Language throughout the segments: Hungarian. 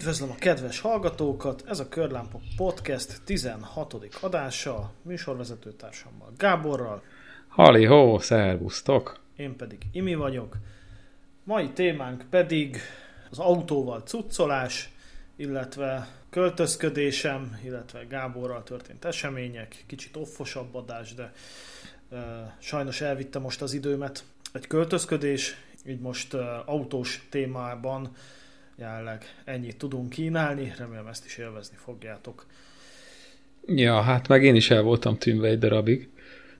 Üdvözlöm a kedves hallgatókat! Ez a Körlámpa Podcast 16. adása műsorvezetőtársammal Gáborral. Hali ho, szervusztok! Én pedig Imi vagyok. Mai témánk pedig az autóval cuccolás, illetve költözködésem, illetve Gáborral történt események, kicsit offosabb adás, de uh, sajnos elvitte most az időmet egy költözködés, így most uh, autós témában jelenleg ennyit tudunk kínálni, remélem ezt is élvezni fogjátok. Ja, hát meg én is el voltam tűnve egy darabig.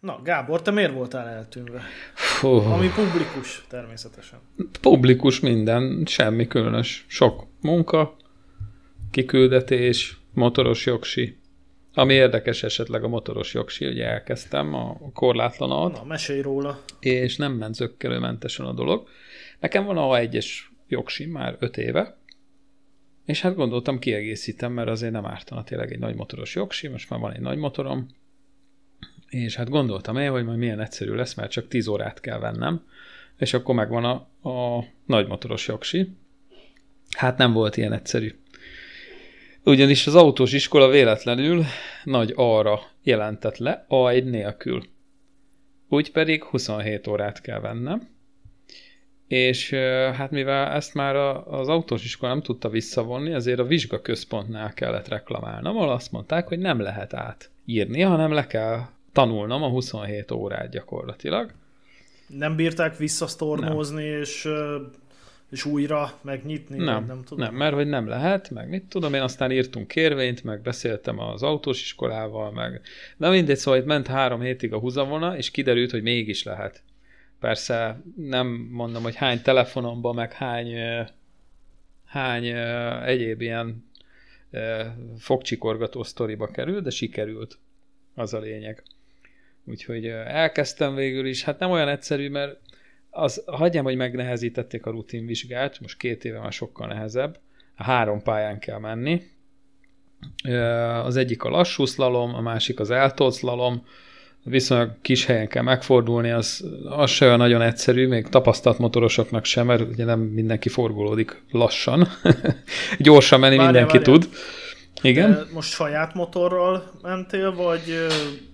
Na, Gábor, te miért voltál eltűnve? Hú. Ami publikus, természetesen. Publikus minden, semmi különös. Sok munka, kiküldetés, motoros jogsi. Ami érdekes esetleg a motoros jogsi, ugye elkezdtem a korlátlanat. Na, mesélj róla. És nem ment zöggelőmentesen a dolog. Nekem van A1-es jogsim már 5 éve, és hát gondoltam kiegészítem, mert azért nem ártana tényleg egy nagy motoros jogsim, most már van egy nagy motorom, és hát gondoltam el, hogy majd milyen egyszerű lesz, mert csak 10 órát kell vennem, és akkor megvan a, a nagymotoros jogsi. Hát nem volt ilyen egyszerű. Ugyanis az autós iskola véletlenül nagy arra jelentett le, A1 nélkül. Úgy pedig 27 órát kell vennem, és hát mivel ezt már az autós iskola nem tudta visszavonni, ezért a vizsgaközpontnál kellett reklamálnom, ahol azt mondták, hogy nem lehet átírni, hanem le kell tanulnom a 27 órát gyakorlatilag. Nem bírták visszasztornózni, nem. és és újra megnyitni? Nem, nem, tudom. nem, mert hogy nem lehet, meg mit tudom, én aztán írtunk kérvényt, meg beszéltem az autós iskolával, meg de mindegy, szóval itt ment három hétig a húzavona, és kiderült, hogy mégis lehet. Persze nem mondom, hogy hány telefonomban, meg hány, hány egyéb ilyen fogcsikorgató sztoriba került, de sikerült. Az a lényeg. Úgyhogy elkezdtem végül is, hát nem olyan egyszerű, mert az, hagyjam, hogy megnehezítették a rutinvizsgát, most két éve már sokkal nehezebb, a három pályán kell menni. Az egyik a lassú szlalom, a másik az eltolt szlalom, viszonylag kis helyen kell megfordulni, az, az se olyan nagyon egyszerű, még tapasztalt motorosoknak sem, mert ugye nem mindenki forgolódik lassan. Gyorsan menni várja, mindenki várja. tud. Igen? De most saját motorral mentél, vagy,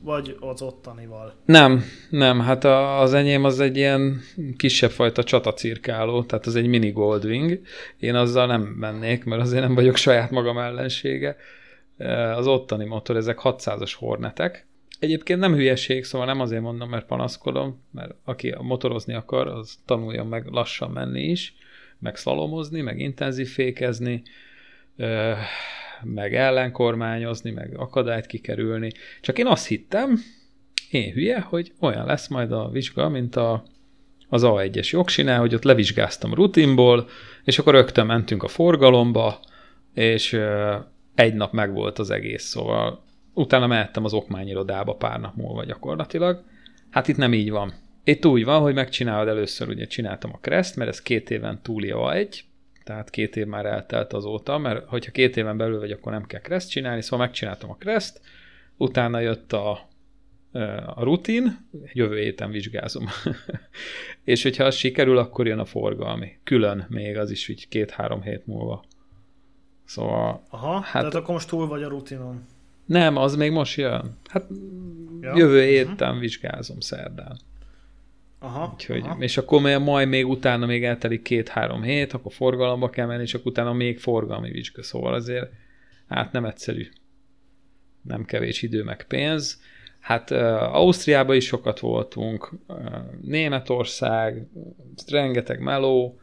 vagy az ottanival? Nem, nem, hát az enyém az egy ilyen kisebb fajta csatacirkáló, tehát az egy mini Goldwing. Én azzal nem mennék, mert azért nem vagyok saját magam ellensége. Az ottani motor, ezek 600-as hornetek, Egyébként nem hülyeség, szóval nem azért mondom, mert panaszkodom, mert aki motorozni akar, az tanuljon meg lassan menni is, meg szalomozni, meg intenzív fékezni, meg ellenkormányozni, meg akadályt kikerülni. Csak én azt hittem, én hülye, hogy olyan lesz majd a vizsga, mint a, az A1-es jogsinál, hogy ott levizsgáztam rutinból, és akkor rögtön mentünk a forgalomba, és egy nap meg volt az egész, szóval utána mehettem az okmányirodába pár nap múlva gyakorlatilag. Hát itt nem így van. Itt úgy van, hogy megcsinálod először, ugye csináltam a Crest, mert ez két éven túli a egy, tehát két év már eltelt azóta, mert hogyha két éven belül vagy, akkor nem kell Crest csinálni, szóval megcsináltam a Crest, utána jött a, a rutin, jövő héten vizsgázom. és hogyha az sikerül, akkor jön a forgalmi. Külön még, az is így két-három hét múlva. Szóval... Aha, hát, tehát akkor most túl vagy a rutinon. Nem, az még most jön. Hát ja. jövő mhm. héten uh-huh. vizsgázom szerdán. Aha, Úgyhogy, aha. És akkor majd még utána még eltelik két-három hét, akkor forgalomba kell menni, és akkor utána még forgalmi vizsga. Szóval azért hát nem egyszerű. Nem kevés idő meg pénz. Hát uh, Ausztriában is sokat voltunk, uh, Németország, rengeteg meló,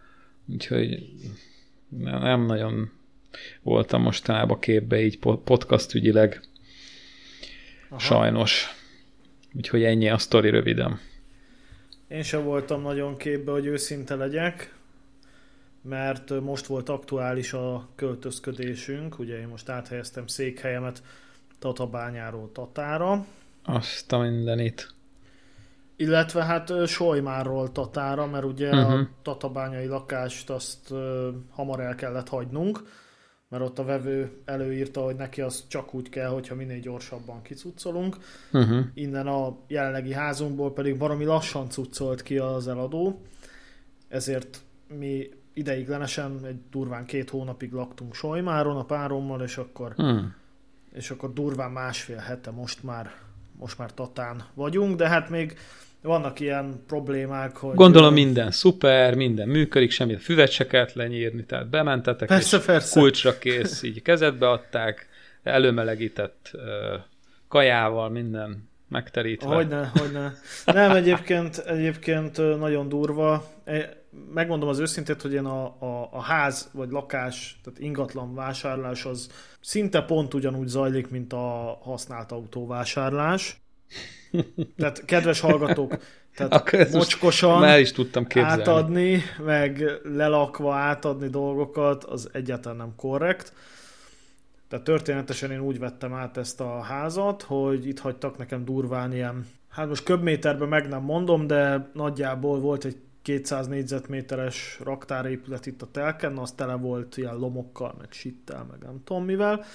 úgyhogy nem nagyon voltam mostanában képbe így podcast ügyileg. Aha. Sajnos. Úgyhogy ennyi a sztori röviden. Én sem voltam nagyon képbe, hogy őszinte legyek, mert most volt aktuális a költözködésünk, ugye én most áthelyeztem székhelyemet Tatabányáról Tatára. Azt a mindenit. Illetve hát Solymárról Tatára, mert ugye uh-huh. a mhm. tatabányai lakást azt hamar el kellett hagynunk, mert ott a vevő előírta, hogy neki az csak úgy kell, hogyha minél gyorsabban kicuccolunk. Uh-huh. Innen a jelenlegi házunkból pedig baromi lassan cuccolt ki az eladó, ezért mi ideiglenesen egy durván két hónapig laktunk Sojmáron a párommal, és akkor, Hmm. és akkor durván másfél hete most már, most már Tatán vagyunk, de hát még vannak ilyen problémák, hogy... Gondolom minden szuper, minden működik, semmi füvet se kellett lenyírni, tehát bementetek, Persze, és persze. kulcsra kész, így kezedbe adták, előmelegített kajával, minden megterítve. Hogyne, hogyne. Nem, egyébként, egyébként nagyon durva. E, Megmondom az őszintét, hogy én a, a, a ház vagy lakás, tehát ingatlan vásárlás az szinte pont ugyanúgy zajlik, mint a használt autóvásárlás. Tehát kedves hallgatók, tehát Akkor mocskosan el is tudtam képzelni. átadni, meg lelakva átadni dolgokat, az egyáltalán nem korrekt. Tehát történetesen én úgy vettem át ezt a házat, hogy itt hagytak nekem durván ilyen, hát most köbméterben meg nem mondom, de nagyjából volt egy 200 négyzetméteres raktárépület itt a telken, az tele volt ilyen lomokkal, meg sittel, meg nem tudom mivel.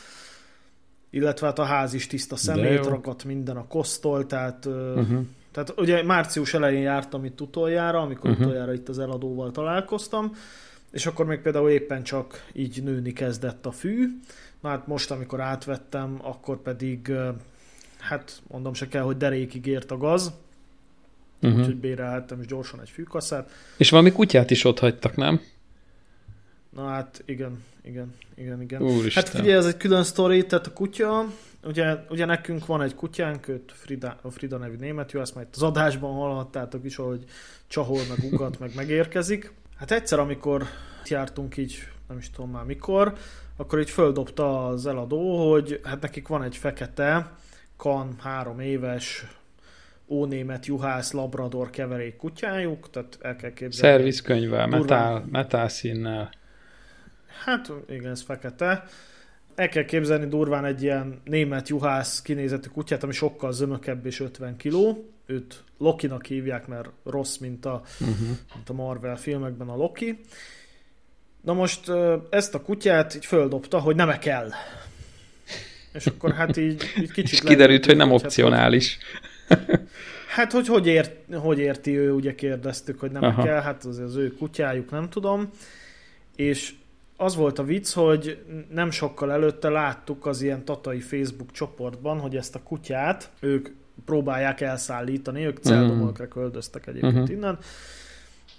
Illetve hát a ház is tiszta szemét, ragadt minden a kosztól, tehát uh-huh. Tehát ugye március elején jártam itt utoljára, amikor uh-huh. utoljára itt az eladóval találkoztam, és akkor még például éppen csak így nőni kezdett a fű. Na hát most, amikor átvettem, akkor pedig, hát mondom se kell, hogy derékig ért a gaz, Uh-huh. úgyhogy bérelhettem is gyorsan egy fűkaszát. És valami kutyát is ott hagytak, nem? Na hát igen, igen, igen, igen. Úristen. Hát figyelj, ez egy külön sztori, tehát a kutya, ugye, ugye nekünk van egy kutyánk, őt Frida, a Frida nevű német, jó, ezt majd az adásban hallhattátok is, ahogy csahol, meg ugat, meg megérkezik. Hát egyszer, amikor jártunk így, nem is tudom már mikor, akkor így földobta az eladó, hogy hát nekik van egy fekete, kan, három éves, ónémet, juhász, labrador keverék kutyájuk, tehát el kell képzelni. Szervizkönyvvel, metál, metál színnel. Hát igen, ez fekete. El kell képzelni durván egy ilyen német juhász kinézetű kutyát, ami sokkal zömökebb és 50 kiló. Őt Lokinak hívják, mert rossz, mint a, Uh-huh. mint a Marvel filmekben a Loki. Na most ezt a kutyát így földobta, hogy nem kell. És akkor hát így, így kicsit És kiderült, hogy nem opcionális. Hát, hát hogy hogy, ért, hogy érti ő, ugye kérdeztük, hogy nem Aha. kell, hát az az ő kutyájuk, nem tudom. És az volt a vicc, hogy nem sokkal előtte láttuk az ilyen tatai Facebook csoportban, hogy ezt a kutyát ők próbálják elszállítani, ők Celdomolkra köldöztek egyébként Mhm. uh-huh. innen,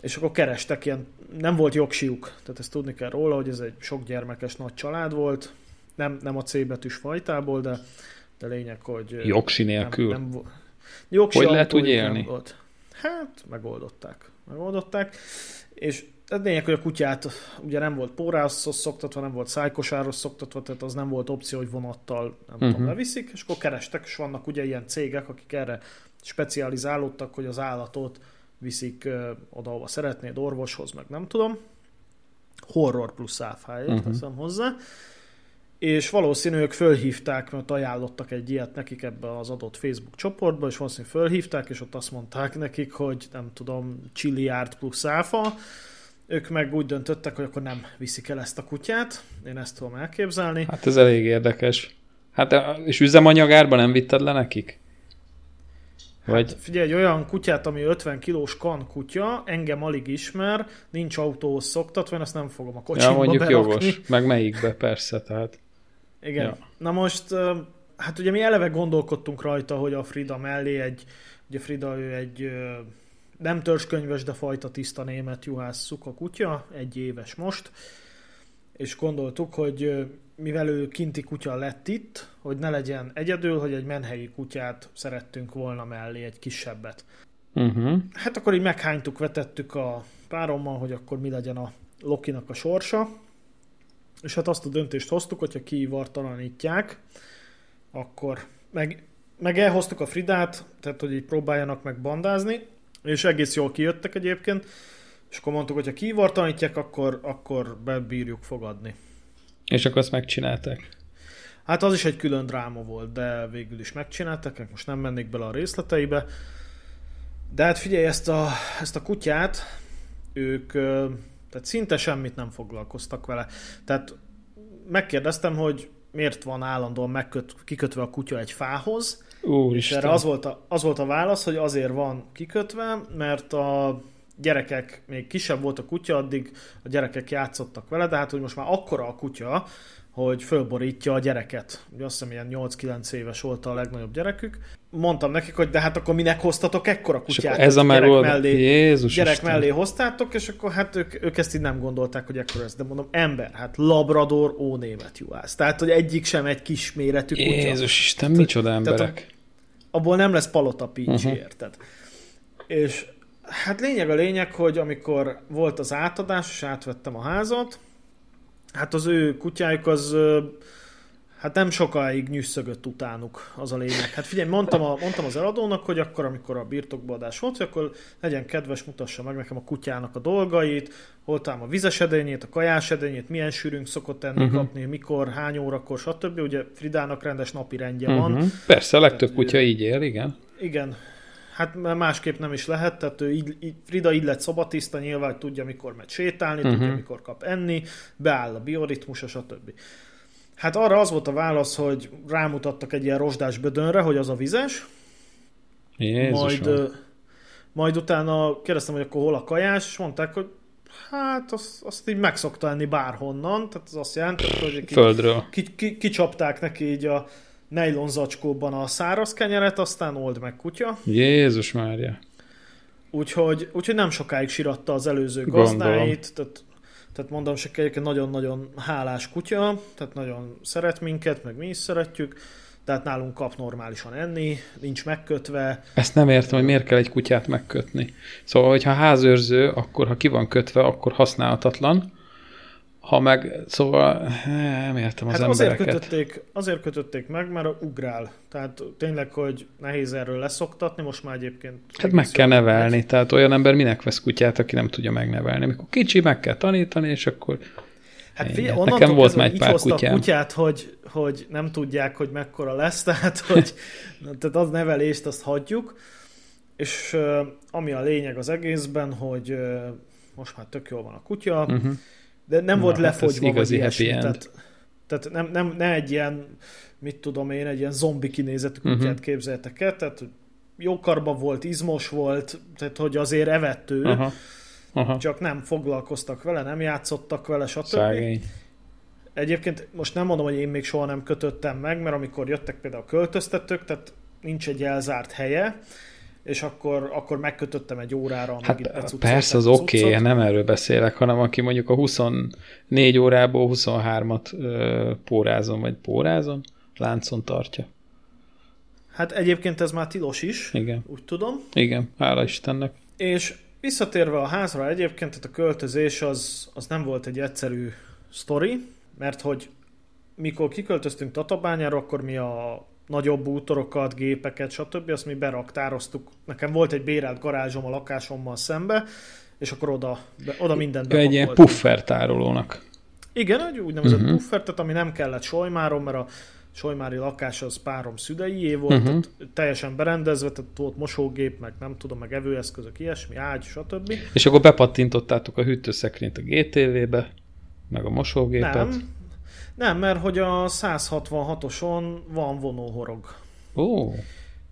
és akkor kerestek ilyen, nem volt jogsiuk, tehát ezt tudni kell róla, hogy ez egy sok gyermekes nagy család volt, nem, nem a C betűs fajtából, de, de lényeg, hogy Jogsi nélkül. nem, nem, jogsi Hogy lehet úgy élni? Volt. Hát, megoldották. Megoldották. És a lényeg, hogy a kutyát ugye nem volt pórához szoktatva, nem volt szájkosáros szoktatva, tehát az nem volt opció, hogy vonattal nem uh-huh. tudom, Mhm. leviszik, és akkor kerestek, és vannak ugye ilyen cégek, akik erre specializálódtak, hogy az állatot viszik ö, oda, ahova szeretnéd, orvoshoz, meg nem tudom. Horror plusz áfáért Mhm. uh-huh. teszem hozzá. És valószínűleg ők fölhívták, mert ajánlottak egy ilyet nekik ebbe az adott Facebook csoportba, és valószínűleg fölhívták, és ott azt mondták nekik, hogy nem tudom, csilliárd plusz áfa. Ők meg úgy döntöttek, hogy akkor nem viszik el ezt a kutyát. Én ezt tudom elképzelni. Hát ez elég érdekes. Hát és üzemanyagárban nem vitted le nekik? Vagy Hát figyelj, egy olyan kutyát, ami 50 kilós kan kutya, engem alig ismer, nincs autóhoz szoktatva, én azt nem fogom a ja, kocsimba mondjuk berakni. jogos. Meg melyikbe, persze. Tehát. Igen. Ja. Na most, hát ugye mi eleve gondolkodtunk rajta, hogy a Frida mellé egy, ugye Frida ő egy nem törzskönyves, de fajta tiszta német juhász szuka kutya, egy éves most, és gondoltuk, hogy mivel ő kinti kutya lett itt, hogy ne legyen egyedül, hogy egy menhelyi kutyát szerettünk volna mellé, egy kisebbet. Uh-huh. Hát akkor így meghánytuk, vetettük a párommal, hogy akkor mi legyen a Lokinak a sorsa. És hát azt a döntést hoztuk, hogyha kiivartalanítják, akkor meg, meg elhoztuk a Fridát, tehát hogy így próbáljanak meg bandázni, és egész jól kijöttek egyébként, és akkor mondtuk, hogy ha kiivartalanítják, akkor, akkor bebírjuk fogadni. És akkor azt megcsinálták. Hát az is egy külön dráma volt, de végül is megcsináltak, most nem mennék bele a részleteibe. De hát figyelj, ezt a, ezt a kutyát, ők tehát szinte semmit nem foglalkoztak vele. Tehát megkérdeztem, hogy miért van állandóan megköt, kikötve a kutya egy fához, és Úristen. erre az volt, a, az volt a válasz, hogy azért van kikötve, mert a gyerekek, még kisebb volt a kutya, addig a gyerekek játszottak vele, de hát hogy most már akkora a kutya, hogy fölborítja a gyereket. Ugye azt hiszem ilyen 8-9 éves volt a legnagyobb gyerekük. Mondtam nekik, hogy de hát akkor minek hoztatok ekkora kutyát? ez a gyerek már mellé, Jézus gyerek Isten. mellé hoztátok, és akkor hát ők, ők ezt így nem gondolták, hogy ekkora ez. De mondom, ember, hát Labrador, ó német juhász. Tehát, hogy egyik sem egy kisméretű kutya. Jézus Isten, micsoda emberek. Abból nem lesz palota pícsi, Uh-huh. uh-huh. érted? És hát lényeg a lényeg, hogy amikor volt az átadás, és átvettem a házat, hát az ő kutyájuk az hát nem sokáig nyüsszögött utánuk, az a lényeg. Hát figyelj, mondtam, a, mondtam az eladónak, hogy akkor, amikor a birtokbeadás volt, hogy akkor legyen kedves, mutassa meg nekem a kutyának a dolgait, hol talán a vizes edényét, a kajás edényét, milyen sűrűnk szokott enni, uh-huh. kapni, mikor, hány órakor, stb. Ugye Fridának rendes napi rendje uh-huh. van. Persze, a legtöbb Tehát, kutya így él, igen. igen. Hát másképp nem is lehet, tehát ő így, így, Frida így lett szobatiszta, nyilván tudja, mikor megy sétálni, uh-huh. tudja, Mhm. mikor kap enni, beáll a bioritmusa, stb. Hát arra az volt a válasz, hogy rámutattak egy ilyen rozsdás bödönre, hogy az a vizes, Jézus majd, majd utána kérdeztem, hogy akkor hol a kajás, és mondták, hogy hát azt, azt így megszokta enni bárhonnan, tehát az azt jelenti, hogy Földről. ki, ki, kicsapták neki így a nylon zacskóban a száraz kenyeret, aztán old meg kutya. Jézus Mária. Úgyhogy, úgyhogy nem sokáig síratta az előző Gondolom. gazdáit, tehát, tehát mondom, se egyébként nagyon-nagyon hálás kutya, tehát nagyon szeret minket, meg mi is szeretjük, tehát nálunk kap normálisan enni, nincs megkötve, Ezt nem értem, hogy miért kell egy kutyát megkötni. Szóval, hogyha házőrző, akkor ha ki van kötve, akkor használhatatlan. Ha meg, szóval nem értem az hát azért embereket. kötötték, azért kötötték meg, mert ugrál. Tehát tényleg, hogy nehéz erről leszoktatni, most már egyébként... Hát meg kell nevelni, tehát olyan ember minek vesz kutyát, aki nem tudja megnevelni. Amikor kicsi, meg kell tanítani, és akkor Hát figyelj, Nekem onnantól volt kezdve, már egy pár kutyám. kutyát, hogy, hogy nem tudják, hogy mekkora lesz, tehát, hogy, tehát az nevelést azt hagyjuk. És ami a lényeg az egészben, hogy most már tök jól van a kutya, uh-huh. De nem Na, volt hát lefogyva, igazi vagy happy ilyesmi. end. Tehát, tehát nem, nem, ne egy ilyen, mit tudom én, egy ilyen zombi kinézetű kutyát Mhm. uh-huh. képzeltek el, tehát hogy jó karban volt, izmos volt, tehát hogy azért evett ő, Aha. Aha. csak nem foglalkoztak vele, nem játszottak vele, stb. Szegény. Egyébként most nem mondom, hogy én még soha nem kötöttem meg, mert amikor jöttek például a költöztetők, tehát nincs egy elzárt helye, és akkor, akkor megkötöttem egy órára, amíg itt Hát becucolták persze, az oké, okay, nem erről beszélek, hanem aki mondjuk a 24 órából 23-at ö, pórázon, vagy pórázon, láncon tartja. Hát egyébként ez már tilos is, Igen, úgy tudom. igen, hála Istennek. És visszatérve a házra egyébként, tehát a költözés az, az nem volt egy egyszerű sztori, mert hogy mikor kiköltöztünk Tatabányára, akkor mi a nagyobb bútorokat, gépeket, stb. azt mi beraktároztuk. Nekem volt egy bérelt garázsom a lakásommal szembe, és akkor oda, be, oda mindent Ő egy ilyen bepakoltunk. puffer tárolónak. Igen, egy úgynevezett Mhm. uh-huh. puffer, tehát ami nem kellett solymáron, mert a solymári lakás az párom szüleié volt, Mhm. uh-huh. tehát teljesen berendezve, tehát volt mosógép, meg nem tudom, meg evőeszközök, ilyesmi, ágy, stb. És akkor bepattintottátok a hűtőszekrényt a GTV-be, meg a mosógépet. Nem, nem, mert hogy a 166-oson van vonóhorog. Ó,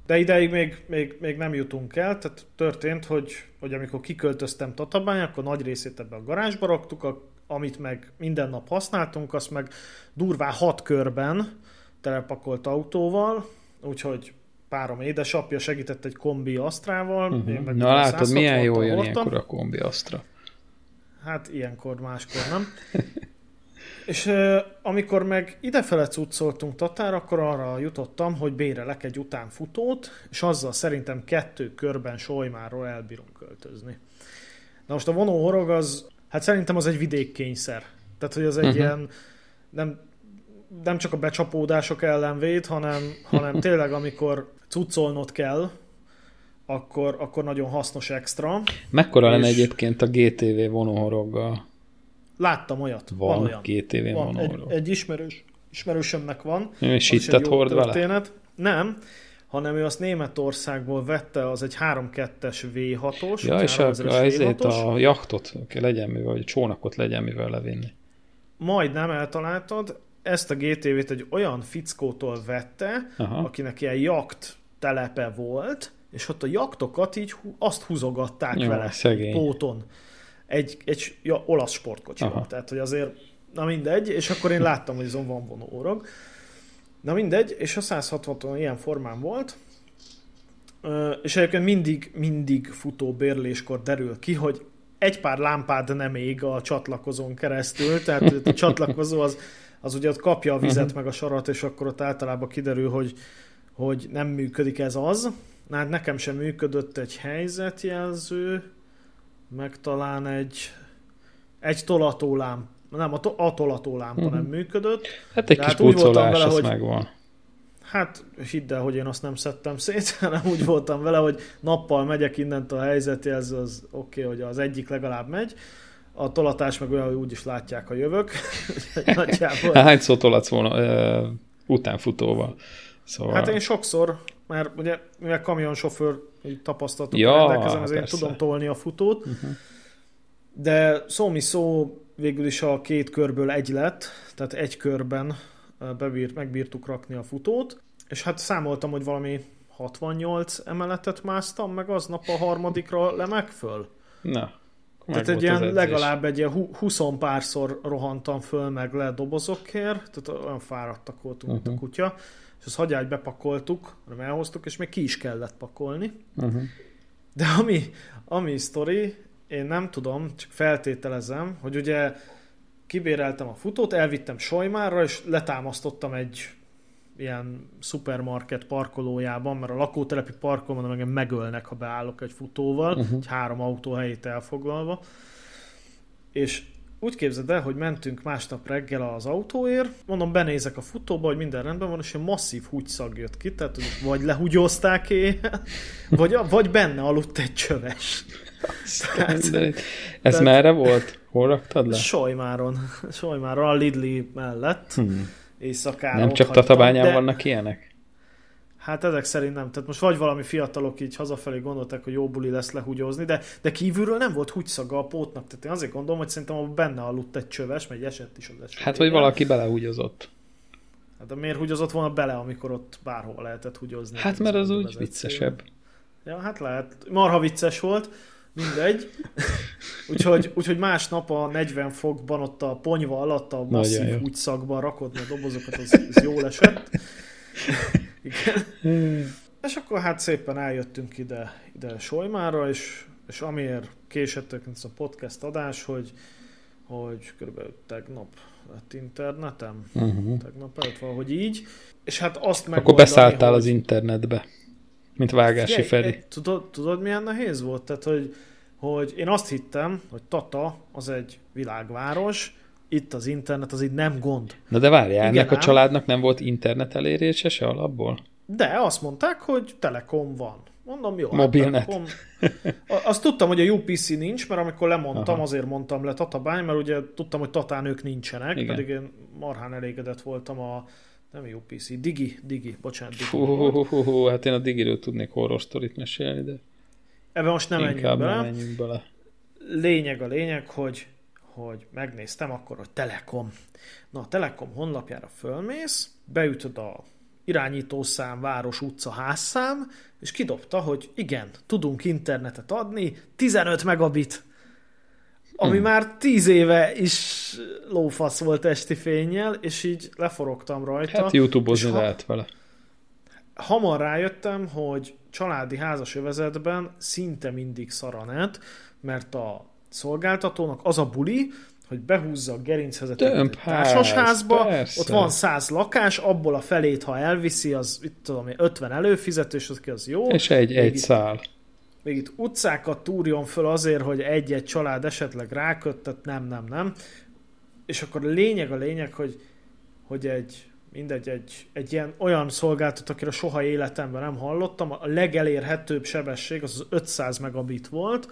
De ideig még, még, még nem jutunk el, tehát történt, hogy, hogy amikor kiköltöztem Tatabány, akkor nagy részét ebbe a garázsba raktuk, a, amit meg minden nap használtunk, azt meg durván hat körben telepakolt autóval, úgyhogy párom édesapja segített egy kombi asztrával. én uh-huh. meg na látod, milyen 166-tal jól jön ilyenkor a kombi Astra. Hát ilyenkor, máskor nem. És amikor meg idefele cuccoltunk Tatár, akkor arra jutottam, hogy bérelek egy utánfutót, és azzal szerintem kettő körben Solymáról elbírunk költözni. Na most a vonóhorog az, hát szerintem az egy vidékkényszer. Tehát, hogy az egy uh-huh. ilyen, nem, nem csak a becsapódások ellen véd, hanem, hanem tényleg amikor cuccolnod kell, akkor, akkor nagyon hasznos extra. Mekkora lenne És- egyébként a GTV vonóhoroggal? Láttam olyat. Van, van olyan. GTV Van, egy, vonóhorog. egy ismerős, ismerősömnek van. És hittet egy hord vele? történet. Nem, hanem ő azt Németországból vette, az egy 3-2-es V6-os. Ja, és a, 3000-es a, ezért V6-os. a jachtot legyen mivel, vagy a csónakot legyen mivel levinni. Majdnem eltaláltad, ezt a GTV-t egy olyan fickótól vette, Aha. akinek ilyen jakt telepe volt, és ott a jaktokat így azt húzogatták Jó, vele szegény. póton. Egy, egy ja, olasz sportkocsival, tehát hogy azért, na mindegy, és akkor én láttam, hogy azon van vonó órog. Na mindegy, és a 160 ilyen formán volt, és egyébként mindig, mindig futó bérléskor derül ki, hogy egy pár lámpád nem ég a csatlakozón keresztül, tehát a csatlakozó az, az ugye ott kapja a vizet meg a sarat, és akkor ott általában kiderül, hogy, hogy nem működik ez az. Na, hát nekem sem működött egy helyzetjelző, meg talán egy, egy tolatólámpa. Nem, a, to- a tolatólámpa uh-huh. nem működött. Hát egy kis hát úgy pucolás, vele, hogy- megvan. Hát hidd el, hogy én azt nem szedtem szét, hanem úgy voltam vele, hogy nappal megyek innent a helyzetjelző, az oké, okay, hogy az egyik legalább megy. A tolatás meg olyan, hogy úgyis látják, ha jövök. Nagyjából. Hányszor tolatsz volna ö, utánfutóval? Szóval... Hát én sokszor, mert ugye mivel kamionsofőr így tapasztalatok Ja, rendelkezem, ezért persze. tudom tolni a futót. Uh-huh. De szó mi szó végül is a két körből egy lett, tehát egy körben bebírt, megbírtuk rakni a futót, és hát számoltam, hogy valami 68 emeletet másztam, meg aznap a harmadikra lemek föl. Na, Tehát egy ilyen, legalább egy ilyen hu- 20 párszor rohantam föl, meg le dobozokért, tehát olyan fáradtak voltunk, uh-huh. a kutya, és azt hagyjágy bepakoltuk, hanem elhoztuk, és még ki is kellett pakolni. Uh-huh. De ami, ami sztori, én nem tudom, csak feltételezem, hogy ugye kibéreltem a futót, elvittem Sojmárra, és letámasztottam egy ilyen szupermarket parkolójában, mert a lakótelepi parkolóban engem megölnek, ha beállok egy futóval, uh-huh. egy három autó helyét elfoglalva. És úgy képzeld el, hogy mentünk másnap reggel az autóért, mondom, benézek a futóba, hogy minden rendben van, és egy masszív húgyszag jött ki, tehát vagy lehúgyozták éjjel, vagy, vagy benne aludt egy csöves. Tehát, ez tehát- merre volt? Hol raktad le? Sojmáron, Sojmáron, a Lidli mellett, Hmm. éjszakára Nem csak hagytam, Tatabányán de- vannak ilyenek? Hát ezek szerint nem. Tehát most vagy valami fiatalok így hazafelé gondolták, hogy jó buli lesz lehúgyozni, de, de kívülről nem volt húgyszaga a pótnak. Tehát én azért gondolom, hogy szerintem abban benne aludt egy csöves, mert egy esett is az eső. Hát, vagy valaki belehúgyozott. Hát de miért húgyozott volna bele, amikor ott bárhol lehetett húgyozni? Hát, mert az úgy viccesebb. Ja, hát lehet. Marha vicces volt. Mindegy. Úgyhogy, úgyhogy másnap a 40 fokban ott a ponyva alatt a masszív jó. húgyszagban rakodni a dobozokat, az, az jól esett. Igen. És akkor hát szépen eljöttünk ide, ide Sojmára, és, és amiért késettek ez a podcast adás, hogy, hogy körülbelül tegnap lett internetem, Uh-huh. tegnap előtt valahogy így, és hát azt Akkor megoldani, beszálltál hogy... az internetbe. Mint Vágási Figyelj, Feri. Tudod, tudod, milyen nehéz volt? Tehát, hogy, hogy én azt hittem, hogy Tata az egy világváros, itt az internet az így nem gond. Na de várjál, Igen ennek a családnak nem volt internet elérése se alapból? De azt mondták, hogy Telekom van. Mondom, jó. Mobilnet. Hát Telekom. A- Azt tudtam, hogy a UPC nincs, mert amikor lemondtam, Aha. azért mondtam le Tatabány, mert ugye tudtam, hogy Tatán ők nincsenek, Igen. pedig én marhán elégedett voltam a nem UPC, Digi, Digi, bocsánat, Digi. Hú, hú, hú, hú, hát én a Digiről tudnék horror sztorit mesélni, de Ebben most nem menjünk bele. nem menjünk bele. lényeg a lényeg, hogy, hogy megnéztem akkor, hogy Telekom. Na, a Telekom honlapjára fölmész, beütöd a irányítószám, város, utca, házszám, és kidobta, hogy igen, tudunk internetet adni, 15 megabit. Ami Hmm. már 10 éve is lófasz volt esti fényjel, és így leforogtam rajta. Hát YouTube-ozni ha- lehet vele. hamar rájöttem, hogy családi házas övezetben szinte mindig szaranet, mert a szolgáltatónak az a buli, hogy behúzza a gerincvezetőt Tömbház, társasházba, persze. ott van száz lakás, abból a felét, ha elviszi, az itt tudom én, 50 előfizetős, az, ki az jó. És egy, Még egy itt- szál. Még itt utcákat túrjon föl azért, hogy egy-egy család esetleg ráköttet, nem, nem, nem. És akkor a lényeg a lényeg, hogy, hogy egy, mindegy, egy, egy ilyen olyan szolgáltató, akire soha életemben nem hallottam, a legelérhetőbb sebesség az, az 500 megabit volt,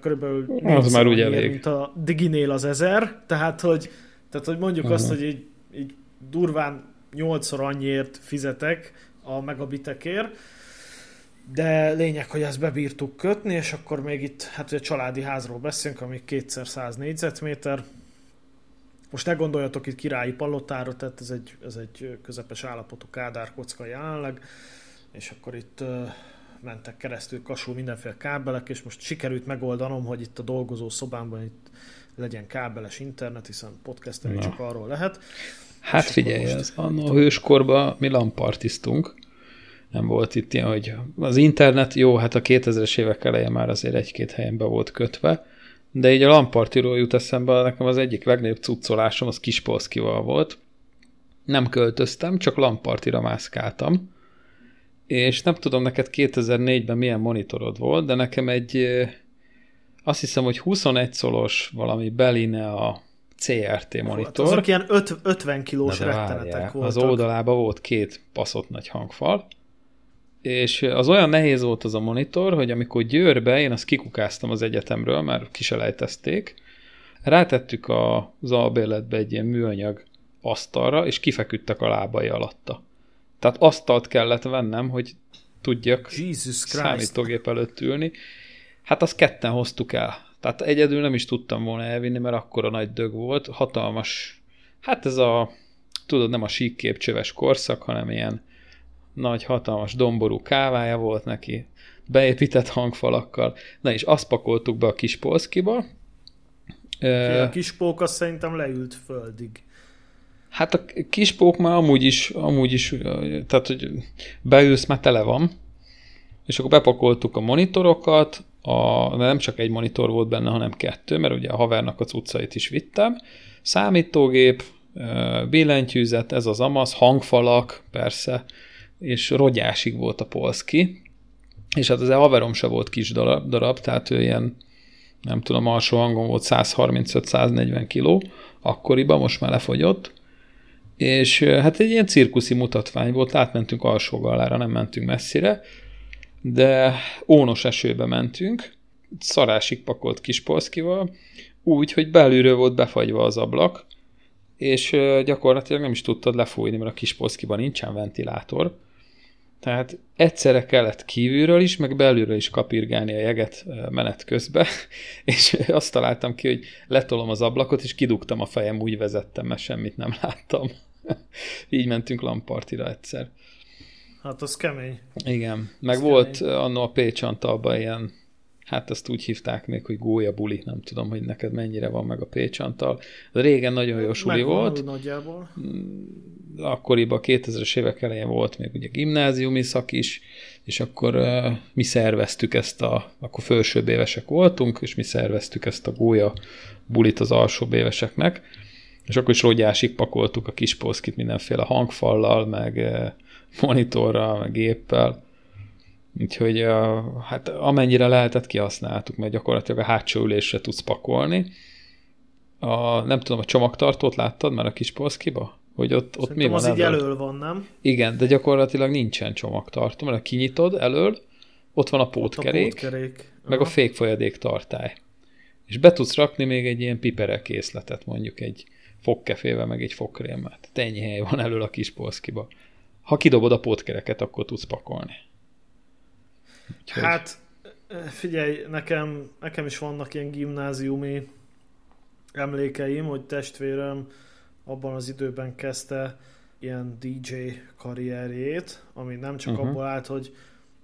körülbelül Az már úgy elég. mint a Diginél az 1000, tehát hogy, tehát, hogy mondjuk Aha. azt, hogy így, így durván 8-szor annyiért fizetek a megabitekért, de lényeg, hogy ezt bebírtuk kötni, és akkor még itt, hát ugye családi házról beszélünk, ami kétszer 100 négyzetméter. Most ne gondoljatok itt királyi palotára, tehát ez egy, ez egy közepes állapotú kádárkocka jelenleg, és akkor itt mentek keresztül kasul mindenféle kábelek, és most sikerült megoldanom, hogy itt a dolgozó szobámban itt legyen kábeles internet, hiszen podcastelni csak arról lehet. Hát és figyelj, most... ez a hőskorban mi lampartisztunk, nem volt itt ilyen, hogy az internet, jó, hát a 2000-es évek elején már azért egy-két helyen be volt kötve, de így a lampartiról jut eszembe, nekem az egyik legnagyobb cuccolásom az Kispolszkival volt. Nem költöztem, csak lampartira mászkáltam. És nem tudom neked 2004-ben milyen monitorod volt, de nekem egy azt hiszem, hogy 21 szolos valami Beline a CRT monitor. azok ilyen 50 kilós rettenetek voltak. Az oldalában volt két paszott nagy hangfal, és az olyan nehéz volt az a monitor, hogy amikor Győrbe, én azt kikukáztam az egyetemről, már kiselejtezték, rátettük az albérletbe egy ilyen műanyag asztalra, és kifeküdtek a lábai alatta. Tehát asztalt kellett vennem, hogy tudjak Jesus számítógép előtt ülni. Hát azt ketten hoztuk el. Tehát egyedül nem is tudtam volna elvinni, mert akkora nagy dög volt, hatalmas, hát ez a, tudod, nem a síkkép csöves korszak, hanem ilyen nagy, hatalmas domború kávája volt neki, beépített hangfalakkal. Na és azt pakoltuk be a kis polszkiba. A kis pók azt szerintem leült földig. Hát a kispók már amúgy is, amúgy is, tehát hogy beülsz, már tele van, és akkor bepakoltuk a monitorokat, a, nem csak egy monitor volt benne, hanem kettő, mert ugye a havernak a cuccait is vittem, számítógép, billentyűzet, ez az amaz, hangfalak, persze, és rogyásig volt a polszki, és hát az a haverom se volt kis darab, darab tehát ő ilyen, nem tudom, alsó hangon volt 135-140 kiló, akkoriban, most már lefogyott, és hát egy ilyen cirkuszi mutatvány volt, átmentünk alsó galára, nem mentünk messzire, de ónos esőbe mentünk, szarásig pakolt kis polszkival, úgy, hogy belülről volt befagyva az ablak, és gyakorlatilag nem is tudtad lefújni, mert a kis polszkiban nincsen ventilátor, tehát egyszerre kellett kívülről is, meg belülről is kapirgálni a jeget menet közben, és azt találtam ki, hogy letolom az ablakot, és kidugtam a fejem, úgy vezettem, mert semmit nem láttam. Így mentünk lampartira egyszer. Hát az kemény. Igen, meg az volt kemény. annó a Pécs Antalban ilyen, hát ezt úgy hívták még, hogy gólya buli, nem tudom, hogy neked mennyire van meg a Pécs Antal. Régen nagyon jó suli volt. nagyjából. Mm, akkoriban a 2000-es évek elején volt még ugye gimnáziumi szak is, és akkor uh, mi szerveztük ezt a, akkor felsőbb évesek voltunk, és mi szerveztük ezt a gólya bulit az alsóbb éveseknek, és akkor is rogyásig pakoltuk a kis poszkit mindenféle hangfallal, meg uh, monitorral, meg géppel, úgyhogy uh, hát amennyire lehetett kihasználtuk, mert gyakorlatilag a hátsó ülésre tudsz pakolni. A, nem tudom, a csomagtartót láttad már a kis polszkiba? hogy ott, ott mi van az elől? így elől van, nem? Igen, de gyakorlatilag nincsen csomagtartó, mert ha kinyitod elől, ott van a pótkerék, a pótkerék. meg a fékfolyadék tartály. És be tudsz rakni még egy ilyen pipere készletet, mondjuk egy fogkefével, meg egy fogkrémmel. Tehát ennyi hely van elől a kis polszkiba. Ha kidobod a pótkereket, akkor tudsz pakolni. Úgyhogy... Hát, figyelj, nekem, nekem is vannak ilyen gimnáziumi emlékeim, hogy testvérem abban az időben kezdte ilyen DJ karrierjét, ami nem csak uh-huh. abból állt, hogy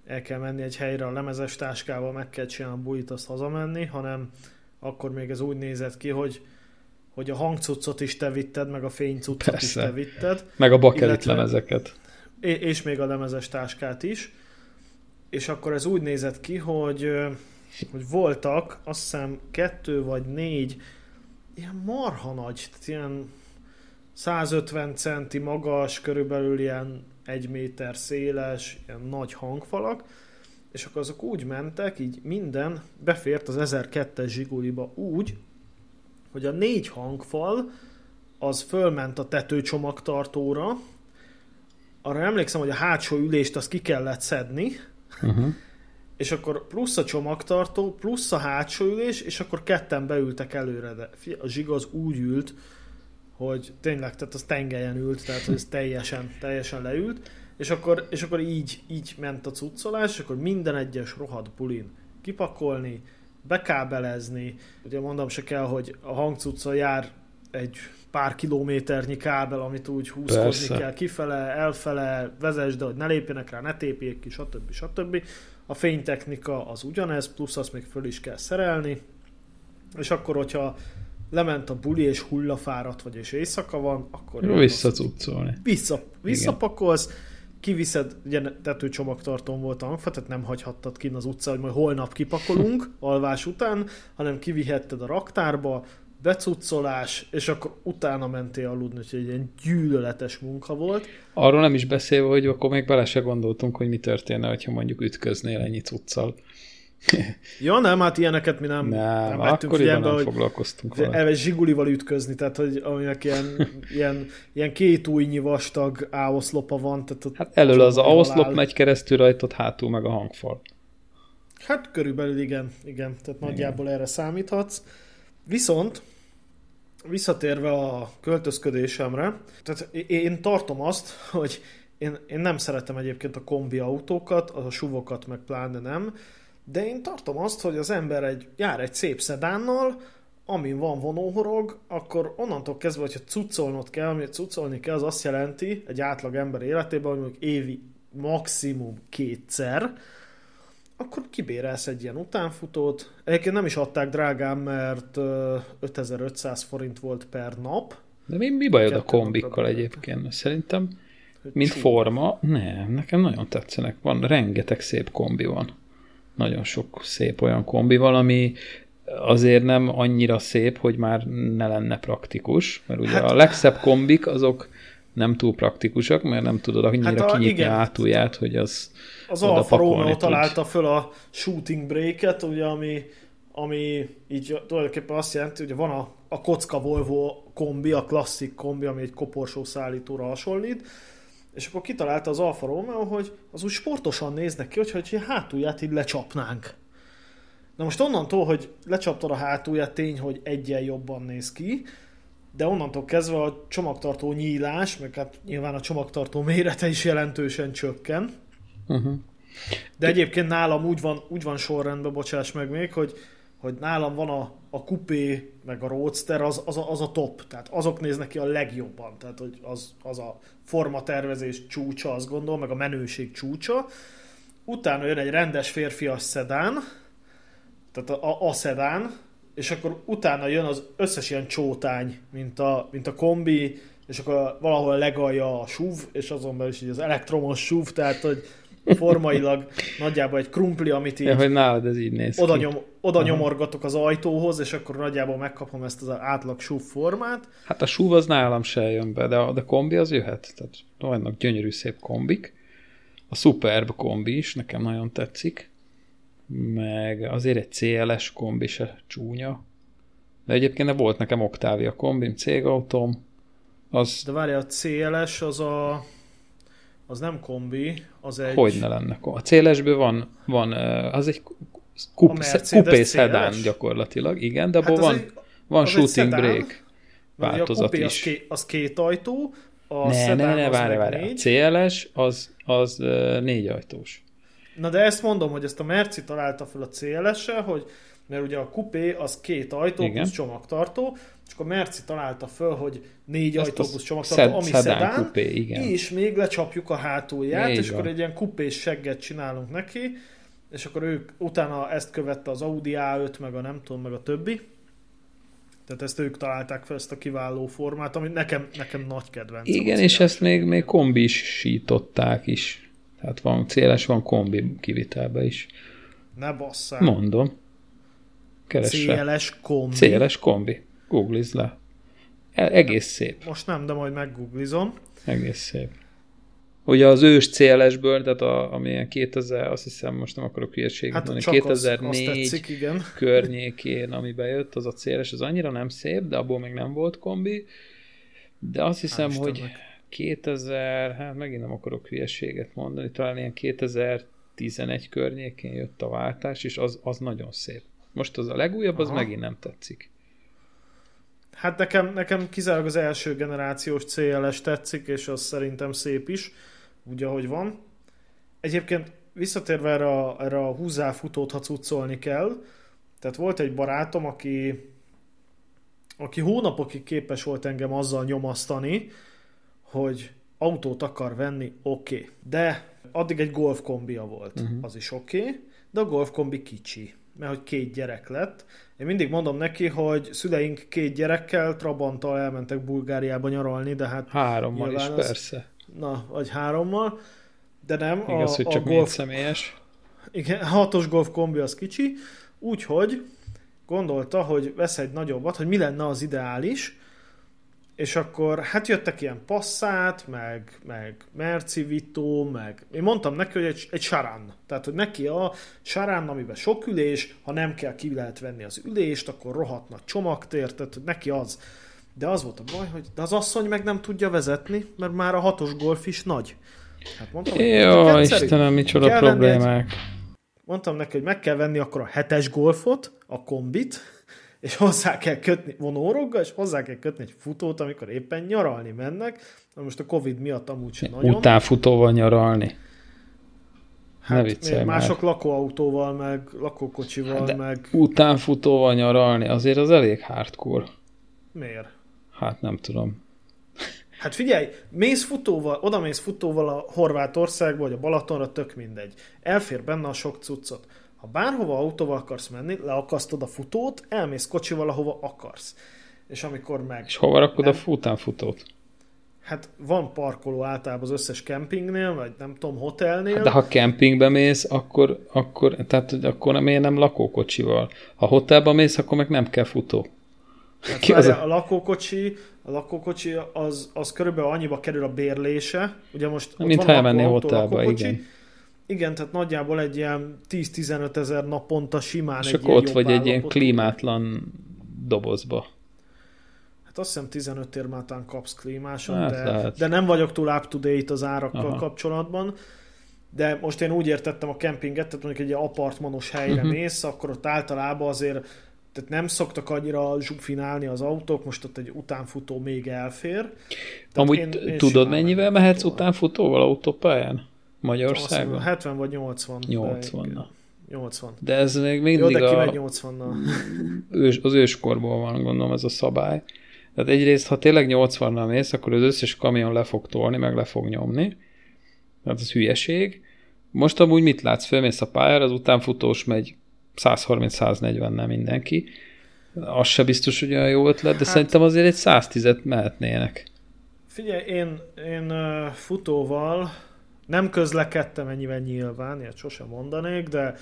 el kell menni egy helyre a lemezes táskával, meg kell csinálni a bulit, azt hazamenni, hanem akkor még ez úgy nézett ki, hogy hogy a hangcuccot is te vitted, meg a fénycuccot Persze. is te vitted. Meg a bakelit illetve, lemezeket. És még a lemezes táskát is. És akkor ez úgy nézett ki, hogy, hogy voltak, azt hiszem kettő vagy négy ilyen marha nagy, ilyen 150 centi magas, körülbelül ilyen egy méter széles, ilyen nagy hangfalak, és akkor azok úgy mentek, így minden befért az 1002-es zsiguliba úgy, hogy a négy hangfal az fölment a tetőcsomagtartóra, arra emlékszem, hogy a hátsó ülést azt ki kellett szedni, uh-huh. és akkor plusz a csomagtartó, plusz a hátsó ülés, és akkor ketten beültek előre, de a zsig az úgy ült, hogy tényleg, tehát az tengelyen ült, tehát ez teljesen, teljesen leült, és akkor, és akkor így, így ment a cuccolás, és akkor minden egyes rohadt bulin kipakolni, bekábelezni, ugye mondom se kell, hogy a hangcuccal jár egy pár kilométernyi kábel, amit úgy húzkodni Persze. kell kifele, elfele, vezesd, de hogy ne lépjenek rá, ne tépjék ki, stb. stb. A fénytechnika az ugyanez, plusz azt még föl is kell szerelni, és akkor, hogyha lement a buli és hullafáradt vagy és éjszaka van, akkor... Visszacuccolni. Vissza, visszapakolsz, kiviszed, ugye tetőcsomagtartón volt a hangfa, tehát nem hagyhattad ki az utca, hogy majd holnap kipakolunk alvás után, hanem kivihetted a raktárba, becuccolás, és akkor utána mentél aludni, úgyhogy egy ilyen gyűlöletes munka volt. Arról nem is beszélve, hogy akkor még bele se gondoltunk, hogy mi történne, ha mondjuk ütköznél ennyi cuccal. Ja, nem, hát ilyeneket mi nem, nem, nem vettünk figyelembe, nem hogy foglalkoztunk. Elve zsigulival ütközni, tehát hogy aminek ilyen, ilyen, ilyen két újnyi vastag áoszlopa van. Tehát hát elől az, az áoszlop megy keresztül rajtad, hátul meg a hangfal. Hát körülbelül igen, igen, tehát igen. nagyjából erre számíthatsz. Viszont visszatérve a költözködésemre, tehát én tartom azt, hogy én, én nem szeretem egyébként a kombi autókat, a suvokat meg pláne nem, de én tartom azt, hogy az ember egy, jár egy szép szedánnal, amin van vonóhorog, akkor onnantól kezdve, hogyha cuccolnod kell, amit cuccolni kell, az azt jelenti egy átlag ember életében, hogy mondjuk évi maximum kétszer, akkor kibérelsz egy ilyen utánfutót. Egyébként nem is adták drágán, mert 5500 forint volt per nap. De mi, mi bajod a kombikkal egyébként? Szerintem, mint Csú. forma, nem, nekem nagyon tetszenek. Van, rengeteg szép kombi van. Nagyon sok szép olyan kombi valami azért nem annyira szép, hogy már ne lenne praktikus, mert ugye hát, a legszebb kombik azok nem túl praktikusak, mert nem tudod annyira hát a, kinyitni igen. átulját, hogy az Az Alfa Romeo találta föl a shooting break-et, ugye, ami, ami így tulajdonképpen azt jelenti, hogy van a, a kocka Volvo kombi, a klasszik kombi, ami egy koporsó szállítóra hasonlít, és akkor kitalálta az Alfa Romeo, hogy az úgy sportosan néznek ki, hogyha egy hátulját így lecsapnánk. Na most onnantól, hogy lecsaptad a hátulját, tény, hogy egyen jobban néz ki, de onnantól kezdve a csomagtartó nyílás, meg hát nyilván a csomagtartó mérete is jelentősen csökken. Uh-huh. De egyébként nálam úgy van, úgy van sorrendben, bocsáss meg még, hogy, hogy nálam van a, a kupé, meg a roadster, az, az, a, az a top, tehát azok néznek ki a legjobban, tehát hogy az, az a formatervezés csúcsa, azt gondolom, meg a menőség csúcsa. Utána jön egy rendes férfias szedán, tehát a, a, a szedán, és akkor utána jön az összes ilyen csótány, mint a, mint a kombi, és akkor valahol legalja a SUV, és azon belül is így az elektromos SUV, tehát hogy formailag nagyjából egy krumpli, amit így, ja, hogy nálad ez így néz oda, nyom, oda nyomorgatok az ajtóhoz, és akkor nagyjából megkapom ezt az átlag SUV formát. Hát a SUV az nálam se jön be, de a, de kombi az jöhet. Tehát vannak gyönyörű szép kombik. A Superb kombi is nekem nagyon tetszik meg azért egy CLS kombi se csúnya. De egyébként volt nekem Octavia kombim, cégautóm. Az... De várja, a CLS az a... Az nem kombi, az egy... Hogy ne lenne A CLS-ből van, van az egy kup, kupé szedán gyakorlatilag, igen, de hát van, egy, van shooting break változat a is. Az, ké, az két ajtó, a ne, ne, ne, várj, várj. A CLS az, az négy ajtós. Na de ezt mondom, hogy ezt a Merci találta fel a CLS-sel, hogy mert ugye a kupé az két ajtó Igen. plusz csomagtartó, és akkor Merci találta föl, hogy négy Ezt ajtó plusz csomagtartó, szed, ami szedán, kupé, igen. és még lecsapjuk a hátulját, Így és van. akkor egy ilyen kupés segget csinálunk neki, és akkor ők utána ezt követte az Audi A5, meg a nem tudom, meg a többi. Tehát ezt ők találták fel, ezt a kiváló formát, ami nekem, nekem nagy kedvenc. Igen, és ezt még, még kombisították is. Tehát van céles, van kombi kivitelbe is. Ne basszál. Mondom. Keresse. Céles kombi. Céles kombi. Googliz le. E- egész szép. Most nem, de majd meggooglizom. Egész szép. Ugye az ős CLS-ből, tehát a, amilyen 2000, azt hiszem most nem akarok hülyeséget hát mondani, 2004 az, tetszik, igen. környékén, ami bejött, az a CLS, az annyira nem szép, de abból még nem volt kombi. De azt hiszem, Hál hogy 2000, hát megint nem akarok hülyeséget mondani, talán ilyen 2011 környékén jött a váltás, és az, az nagyon szép. Most az a legújabb, az Aha. megint nem tetszik. Hát nekem, nekem kizárólag az első generációs CLS tetszik, és az szerintem szép is, úgy ahogy van. Egyébként visszatérve erre a, erre a húzáfutót, ha cuccolni kell, tehát volt egy barátom, aki aki hónapokig képes volt engem azzal nyomasztani, hogy autót akar venni, oké. Okay. De addig egy golf kombia volt, uh-huh. az is oké, okay, de a golf kombi kicsi, mert hogy két gyerek lett. Én mindig mondom neki, hogy szüleink két gyerekkel Trabanttal elmentek Bulgáriába nyaralni, de hát... Hárommal is, az, persze. Na, vagy hárommal, de nem. Igaz, a, hogy csak a golf, személyes. Igen, hatos golf kombi az kicsi, úgyhogy gondolta, hogy vesz egy nagyobbat, hogy mi lenne az ideális, és akkor hát jöttek ilyen passzát, meg, meg Merci Vito, meg én mondtam neki, hogy egy, egy sarán. Tehát, hogy neki a sarán, amiben sok ülés, ha nem kell, ki lehet venni az ülést, akkor rohadt nagy csomagtér, tehát hogy neki az. De az volt a baj, hogy de az asszony meg nem tudja vezetni, mert már a hatos golf is nagy. Hát mondtam, Jó, Istenem, micsoda problémák. Egy, mondtam neki, hogy meg kell venni akkor a hetes golfot, a kombit, és hozzá kell kötni vonóroggal, és hozzá kell kötni egy futót, amikor éppen nyaralni mennek. Na most a Covid miatt amúgy sem nagyon. Utánfutóval nyaralni. Hát, ne mások már. lakóautóval, meg lakókocsival, De meg... Utánfutóval nyaralni, azért az elég hardcore. Miért? Hát nem tudom. Hát figyelj, mész futóval, oda mész futóval a Horvátországba, vagy a Balatonra, tök mindegy. Elfér benne a sok cuccot. Ha bárhova autóval akarsz menni, leakasztod a futót, elmész kocsival, ahova akarsz. És amikor meg... És hova rakod nem, a futánfutót? Hát van parkoló általában az összes kempingnél, vagy nem tudom, hotelnél. De ha kempingbe mész, akkor, akkor, tehát, akkor miért nem lakókocsival? Ha hotelba mész, akkor meg nem kell futó. Hát Ki az a... a lakókocsi, a lakókocsi az, az körülbelül annyiba kerül a bérlése. Ugye most Mint ha elmennél hotelba, igen. Igen, tehát nagyjából egy ilyen 10-15 ezer naponta simán És egy akkor ott vagy egy ilyen klímátlan dobozba. Hát azt hiszem 15 ér mátán kapsz klímáson, hát, de, de nem vagyok túl up to date az árakkal Aha. kapcsolatban. De most én úgy értettem a kempinget, tehát mondjuk egy apartmanos helyre uh-huh. mész, akkor ott általában azért tehát nem szoktak annyira zsúfinálni az autók, most ott egy utánfutó még elfér. Tehát Amúgy én, én tudod, mennyivel mehetsz utánfutóval autópályán? Magyarországon? 70 vagy 80. 80 na. 80. De ez még mindig Jó, de a... 80 ős, az őskorból van, gondolom ez a szabály. Tehát egyrészt, ha tényleg 80-nal mész, akkor az összes kamion le fog tolni, meg le fog nyomni. Tehát az hülyeség. Most amúgy mit látsz? Fölmész a pályára, az utánfutós megy 130-140-nel mindenki. Az se biztos, hogy olyan jó ötlet, de hát, szerintem azért egy 110-et mehetnének. Figyelj, én, én futóval nem közlekedtem ennyivel nyilván, ilyet sosem mondanék, de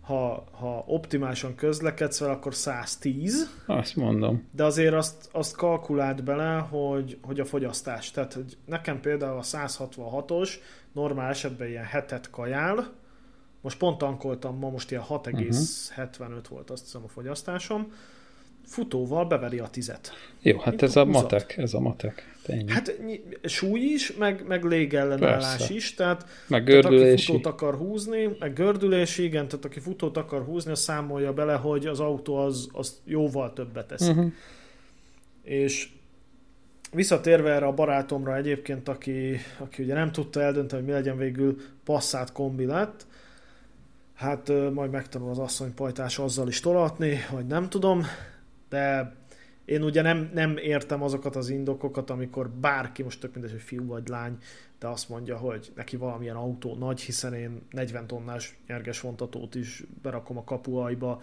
ha, ha optimálisan közlekedsz vele, akkor 110. Azt mondom. De azért azt, azt kalkulált bele, hogy, hogy a fogyasztás. Tehát hogy nekem például a 166-os normál esetben ilyen hetet kajál, most pont tankoltam, ma most ilyen 6,75 uh-huh. volt azt hiszem a fogyasztásom, futóval beveri a tizet. Jó, hát ez a, matek, ez a matek. Ennyi. Hát súly is, meg, meg légellenállás Persze. is, tehát, meg gördülési. tehát aki futót akar húzni, meg gördülési, igen, tehát aki futót akar húzni, az számolja bele, hogy az autó az, az jóval többet teszik. Uh-huh. És visszatérve erre a barátomra egyébként, aki, aki ugye nem tudta eldönteni, hogy mi legyen végül passzát kombi lett, hát majd megtanul az asszony pajtás azzal is tolatni, vagy nem tudom, de én ugye nem, nem értem azokat az indokokat, amikor bárki, most tök mindegy, hogy fiú vagy lány, de azt mondja, hogy neki valamilyen autó nagy, hiszen én 40 tonnás nyerges vontatót is berakom a kapuajba,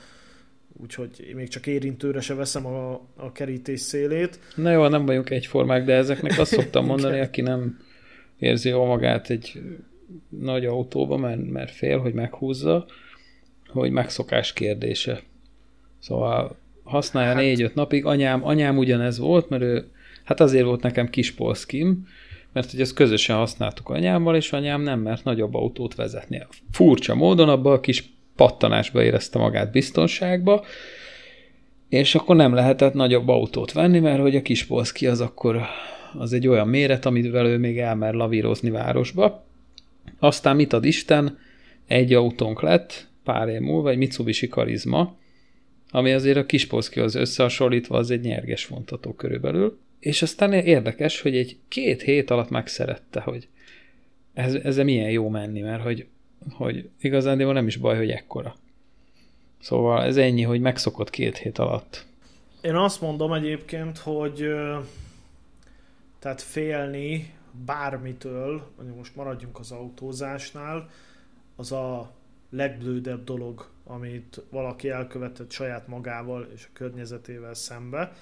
úgyhogy még csak érintőre se veszem a, a kerítés szélét. Na jó, nem vagyunk egyformák, de ezeknek azt szoktam mondani, aki nem érzi jól magát egy nagy autóba, mert, mert fél, hogy meghúzza, hogy megszokás kérdése. Szóval használja hát... négy-öt napig. Anyám, anyám ugyanez volt, mert ő, hát azért volt nekem kis polszkim, mert hogy ezt közösen használtuk anyámmal, és anyám nem mert nagyobb autót vezetni. Furcsa módon abba a kis pattanásba érezte magát biztonságba, és akkor nem lehetett nagyobb autót venni, mert hogy a kis polszki az akkor az egy olyan méret, amivel ő még elmer lavírozni városba. Aztán mit ad Isten, egy autónk lett, pár év múlva, egy Mitsubishi Karizma, ami azért a Kispolszki az összehasonlítva az egy nyerges vontató körülbelül. És aztán érdekes, hogy egy két hét alatt megszerette, hogy ez, ezzel milyen jó menni, mert hogy, hogy igazán nem is baj, hogy ekkora. Szóval ez ennyi, hogy megszokott két hét alatt. Én azt mondom egyébként, hogy tehát félni bármitől, mondjuk most maradjunk az autózásnál, az a legblődebb dolog, amit valaki elkövetett saját magával és a környezetével szembe.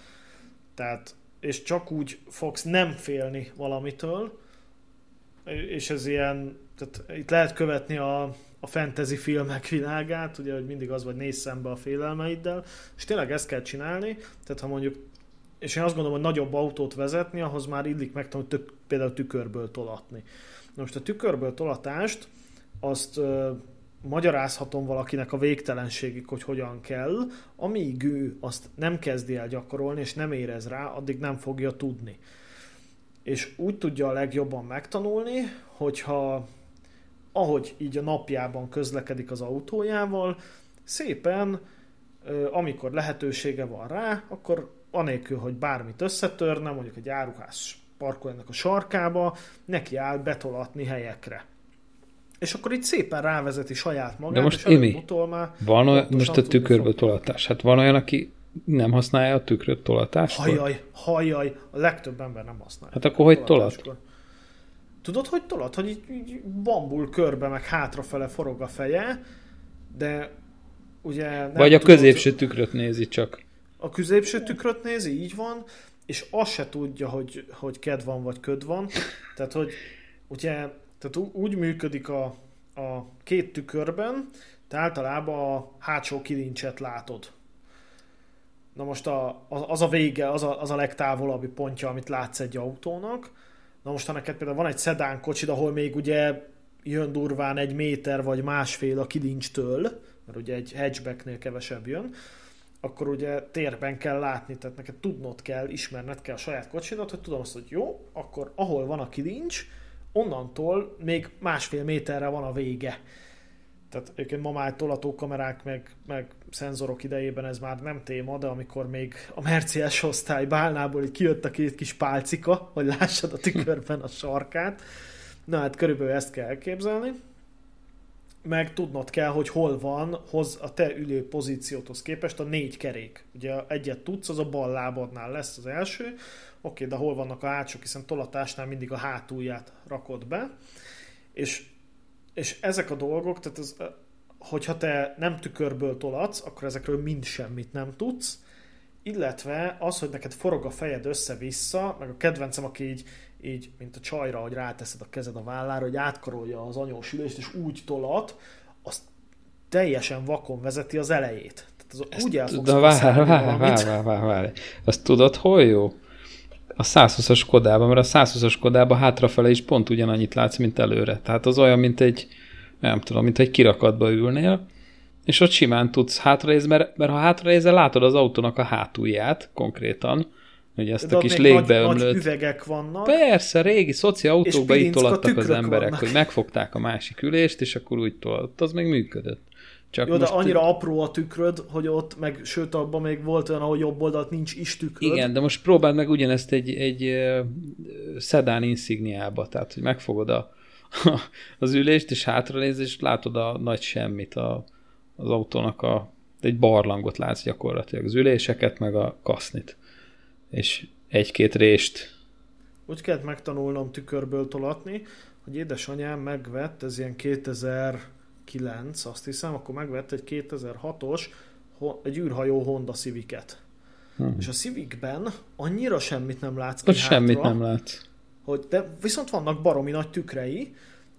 Tehát, és csak úgy fogsz nem félni valamitől, és ez ilyen, tehát itt lehet követni a, a fantasy filmek világát, ugye, hogy mindig az vagy néz szembe a félelmeiddel, és tényleg ezt kell csinálni, tehát ha mondjuk, és én azt gondolom, hogy nagyobb autót vezetni, ahhoz már illik megtanulni tök, például tükörből tolatni. Na most a tükörből tolatást, azt ö, magyarázhatom valakinek a végtelenségig, hogy hogyan kell, amíg ő azt nem kezdi el gyakorolni, és nem érez rá, addig nem fogja tudni. És úgy tudja a legjobban megtanulni, hogyha ahogy így a napjában közlekedik az autójával, szépen, amikor lehetősége van rá, akkor anélkül, hogy bármit összetörne, mondjuk egy áruház parkoljanak a sarkába, neki áll betolatni helyekre. És akkor itt szépen rávezeti saját magát, De most és Imi, már van olyan, most a tükörből tolatás. Hát van olyan, aki nem használja a tükröt tolatáskor? Hajjaj, hajjaj, a legtöbb ember nem használja. Hát akkor hogy tolat? Tudod, hogy tolat? Hogy így, így bambul körbe, meg hátrafele forog a feje, de ugye... Nem Vagy a tudod, középső tükröt nézi csak. A középső tükröt nézi, így van, és azt se tudja, hogy, hogy ked van, vagy köd van. Tehát, hogy ugye, tehát úgy működik a, a két tükörben, te általában a hátsó kilincset látod. Na most a, az a vége, az a, az a legtávolabbi pontja, amit látsz egy autónak, Na most, ha neked például van egy szedán kocsid, ahol még ugye jön durván egy méter vagy másfél a kilincstől, mert ugye egy hatchbacknél kevesebb jön, akkor ugye térben kell látni, tehát neked tudnod kell, ismerned kell a saját kocsidat, hogy tudom azt, hogy jó, akkor ahol van a kilincs, onnantól még másfél méterre van a vége. Tehát egyébként ma már tolatókamerák meg, meg szenzorok idejében ez már nem téma, de amikor még a Mercedes osztály bálnából így kijött a két kis pálcika, hogy lássad a tükörben a sarkát, na hát körülbelül ezt kell elképzelni. Meg tudnod kell, hogy hol van hoz a te ülő pozícióthoz képest a négy kerék. Ugye egyet tudsz, az a bal lábadnál lesz az első, oké, de hol vannak a hátsók, hiszen tolatásnál mindig a hátulját rakod be, és és ezek a dolgok, tehát az, hogyha te nem tükörből tolatsz, akkor ezekről mind semmit nem tudsz, illetve az, hogy neked forog a fejed össze-vissza, meg a kedvencem, aki így, így mint a csajra, hogy ráteszed a kezed a vállára, hogy átkarolja az anyós ülést, és úgy tolat, azt teljesen vakon vezeti az elejét. Tehát az Ezt, úgy el de várj, várj, várj, várj, várj. Azt tudod, hol jó? A 120-as Kodában, mert a 120-as Kodában hátrafele is pont ugyanannyit látsz, mint előre. Tehát az olyan, mint egy, nem tudom, mint egy kirakatba ülnél, és ott simán tudsz hátranézni, mert, mert ha hátranézel, látod az autónak a hátulját konkrétan, hogy ezt a kis légbeömlőt. Nagy, üvegek vannak. Persze, régi szoci autókba itt tolattak az emberek, vannak. hogy megfogták a másik ülést, és akkor úgy tolat. Az még működött. Csak Jó, de annyira apró a tükröd, hogy ott, meg sőt, abban még volt olyan, ahol jobb oldalt nincs is tükröd. Igen, de most próbáld meg ugyanezt egy, egy szedán insigniába, tehát hogy megfogod a, az ülést, és hátranéz, és látod a nagy semmit a, az autónak a egy barlangot látsz gyakorlatilag, az üléseket, meg a kasznit. És egy-két rést. Úgy kellett megtanulnom tükörből tolatni, hogy édesanyám megvett, ez ilyen 2009, azt hiszem, akkor megvett egy 2006-os egy űrhajó Honda Civic-et. Hmm. És a Civicben annyira semmit nem látsz ki hátra, semmit nem látsz. Hogy, de viszont vannak baromi nagy tükrei,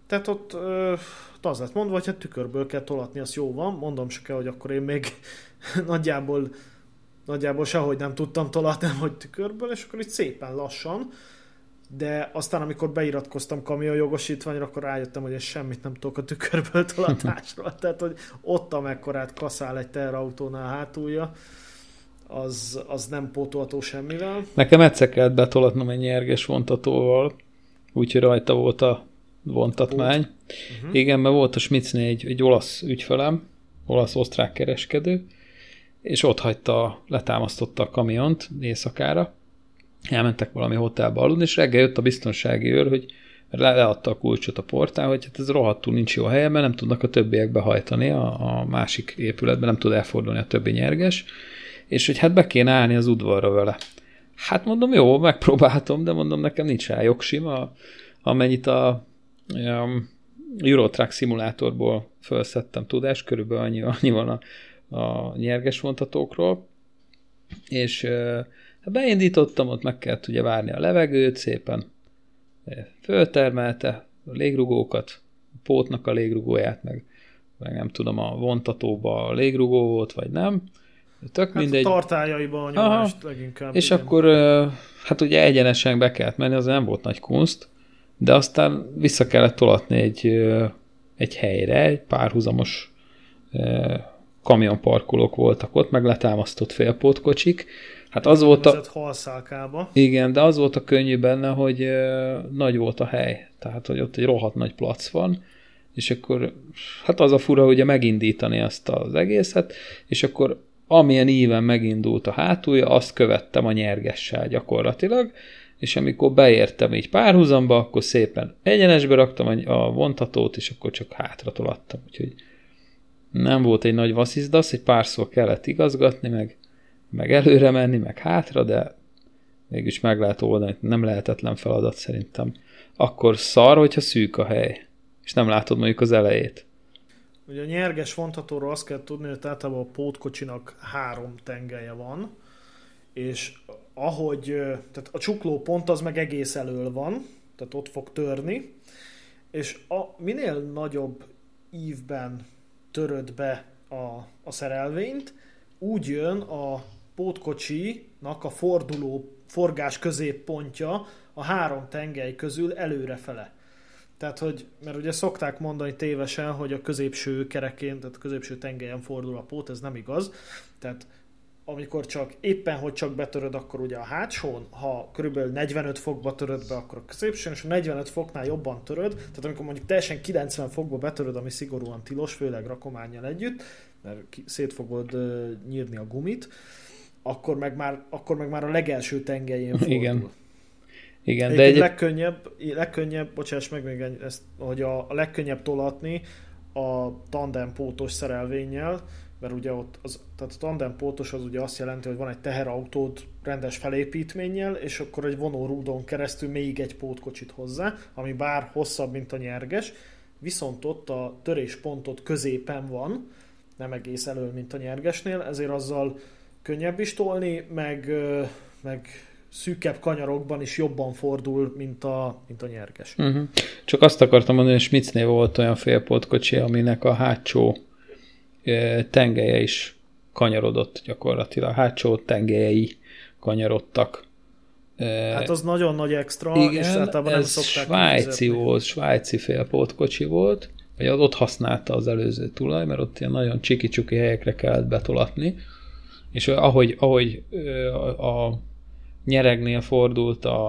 tehát ott ö, az lett mondva, hogy hát tükörből kell tolatni, az jó van, mondom se kell, hogy akkor én még nagyjából, nagyjából sehogy nem tudtam tolatni, hogy tükörből, és akkor itt szépen lassan, de aztán amikor beiratkoztam kamion jogosítványra, akkor rájöttem, hogy én semmit nem tudok a tükörből tolatásról. Tehát, hogy ott amekkorát kaszál egy terautónál hátulja, az, az nem pótolható semmivel. Nekem egyszer kellett betolatnom egy nyerges vontatóval, úgyhogy rajta volt a vontatmány. Uh-huh. Igen, mert volt a Schmitznél egy, egy olasz ügyfelem, olasz-osztrák kereskedő, és ott hagyta, letámasztotta a kamiont éjszakára, elmentek valami hotelba aludni, és reggel jött a biztonsági őr, hogy le, leadta a kulcsot a portál, hogy hát ez rohadtul nincs jó helyen, mert nem tudnak a többiek behajtani a, a másik épületben, nem tud elfordulni a többi nyerges, és hogy hát be kéne állni az udvarra vele. Hát mondom, jó, megpróbáltam, de mondom, nekem nincs rá jogsim, amennyit a um, Eurotrack szimulátorból felszettem tudás, körülbelül annyi, annyi van a, a nyerges vontatókról, és uh, beindítottam, ott meg kellett ugye várni a levegőt, szépen föltermelte a légrugókat, a pótnak a légrugóját, meg, meg nem tudom, a vontatóba a légrugó volt, vagy nem, Tök hát mindegy. a tartályaiba a nyomást Aha. leginkább. És igen. akkor hát ugye egyenesen be kellett menni, az nem volt nagy kunst, de aztán vissza kellett tolatni egy, egy helyre, egy párhuzamos kamionparkolók voltak ott, meg letámasztott félpótkocsik. Hát az volt a... halszálkába. Igen, de az volt a könnyű benne, hogy nagy volt a hely. Tehát, hogy ott egy rohadt nagy plac van, és akkor hát az a fura, ugye megindítani azt az egészet, és akkor amilyen íven megindult a hátulja, azt követtem a nyergessel gyakorlatilag, és amikor beértem így párhuzamba, akkor szépen egyenesbe raktam a vontatót, és akkor csak hátra tolattam. Úgyhogy nem volt egy nagy vasszizdasz, egy párszor kellett igazgatni, meg, meg előre menni, meg hátra, de mégis meg lehet oldani, nem lehetetlen feladat szerintem. Akkor szar, hogyha szűk a hely, és nem látod mondjuk az elejét. Ugye a nyerges vontatóról azt kell tudni, hogy általában a pótkocsinak három tengelye van, és ahogy, tehát a csukló pont az meg egész elől van, tehát ott fog törni, és a, minél nagyobb ívben töröd be a, a szerelvényt, úgy jön a pótkocsinak a forduló forgás középpontja a három tengely közül előrefele. Tehát, hogy, mert ugye szokták mondani tévesen, hogy a középső kerekén, tehát a középső tengelyen fordul a pót, ez nem igaz. Tehát amikor csak éppen, hogy csak betöröd, akkor ugye a hátsón, ha körülbelül 45 fokba töröd be, akkor a középsőn, és a 45 foknál jobban töröd, tehát amikor mondjuk teljesen 90 fokba betöröd, ami szigorúan tilos, főleg rakományjal együtt, mert szét fogod uh, nyírni a gumit, akkor meg már, akkor meg már a legelső tengelyén fordul. Igen. Igen, de egy... legkönnyebb, legkönnyebb, bocsáss meg még ezt, hogy a, a legkönnyebb tolatni a tandem pótos szerelvénnyel, mert ugye ott az, tehát a tandem pótos az ugye azt jelenti, hogy van egy teherautód rendes felépítménnyel, és akkor egy vonórúdon keresztül még egy pótkocsit hozzá, ami bár hosszabb, mint a nyerges, viszont ott a töréspontot középen van, nem egész elől, mint a nyergesnél, ezért azzal könnyebb is tolni, meg, meg szűkebb kanyarokban is jobban fordul, mint a, mint a nyerges. Uh-huh. Csak azt akartam mondani, hogy Schmitznél volt olyan félpótkocsi, aminek a hátsó tengelye is kanyarodott gyakorlatilag. Hátsó tengelyei kanyarodtak. Hát az nagyon nagy extra, igen, és általában nem szokták svájci volt, svájci félpótkocsi volt, vagy az ott használta az előző tulaj, mert ott ilyen nagyon csiki-csuki helyekre kellett betolatni, és ahogy, ahogy a, a nyeregnél fordult a,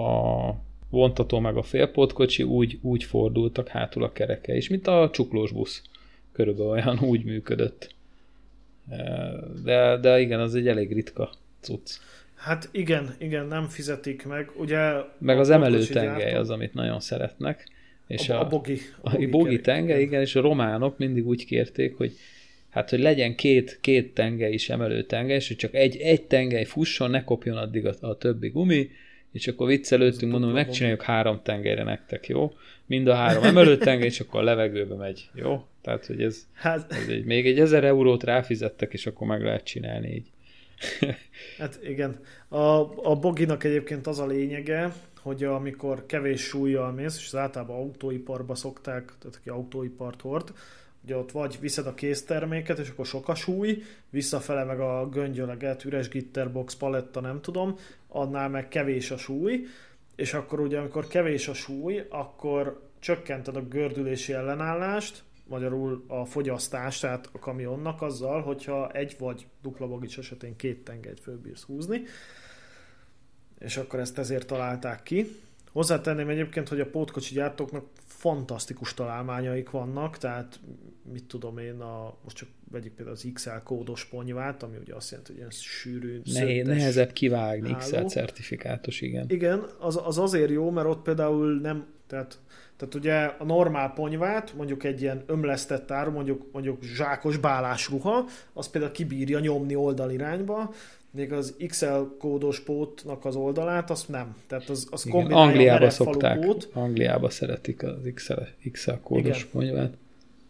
a vontató meg a félpótkocsi, úgy, úgy fordultak hátul a kereke is, mint a csuklós busz. Körülbelül olyan úgy működött. De, de igen, az egy elég ritka cucc. Hát igen, igen, nem fizetik meg. Ugye meg az emelő tengely az, amit nagyon szeretnek. És a, a, a bogi. A, bogi, a bogi tengely, igen, és a románok mindig úgy kérték, hogy hát, hogy legyen két, két tengely is emelő tengely, és hogy csak egy, egy tengely fusson, ne kopjon addig a, a többi gumi, és akkor viccelődtünk, mondom, hogy megcsináljuk három tengelyre nektek, jó? Mind a három emelő tengely, és akkor a levegőbe megy, jó? Tehát, hogy ez, hát, ez egy, még egy ezer eurót ráfizettek, és akkor meg lehet csinálni így. hát igen. A, a boginak egyébként az a lényege, hogy amikor kevés súlyjal mész, és az általában autóiparba szokták, tehát aki autóipart hord, Ugye ott vagy viszed a készterméket, és akkor sok a súly, visszafele meg a göngyöleget, üres gitterbox, paletta, nem tudom, annál meg kevés a súly, és akkor ugye amikor kevés a súly, akkor csökkented a gördülési ellenállást, magyarul a fogyasztást, tehát a kamionnak azzal, hogyha egy vagy dupla bagics esetén két tengelyt fölbírsz húzni, és akkor ezt ezért találták ki, Hozzátenném egyébként, hogy a pótkocsi gyártóknak fantasztikus találmányaik vannak, tehát mit tudom én, a, most csak vegyük például az XL kódos ponyvát, ami ugye azt jelenti, hogy ilyen sűrű, ne, Nehezebb kivágni, háló. XL certifikátus, igen. Igen, az, az azért jó, mert ott például nem, tehát tehát ugye a normál ponyvát, mondjuk egy ilyen ömlesztett áru, mondjuk, mondjuk zsákos bálás ruha, az például kibírja nyomni oldalirányba, még az XL kódos pótnak az oldalát, azt nem. Tehát az, az Igen, Angliába szokták, pót. Angliába szeretik az XL, XL kódos ponyvát.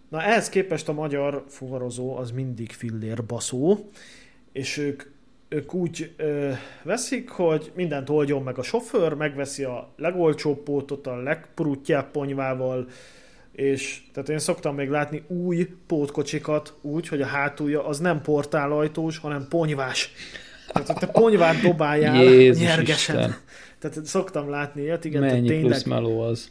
Na ehhez képest a magyar fuvarozó az mindig fillér baszó, és ők, ők úgy ö, veszik, hogy mindent oldjon meg a sofőr, megveszi a legolcsóbb pótot a legpruttyább ponyvával, és tehát én szoktam még látni új pótkocsikat úgy, hogy a hátulja az nem portálajtós, hanem ponyvás. Tehát te ponyvát dobáljál Jézus nyergesen. Isten. Tehát szoktam látni ilyet, igen. Mennyi tényleg, plusz meló az.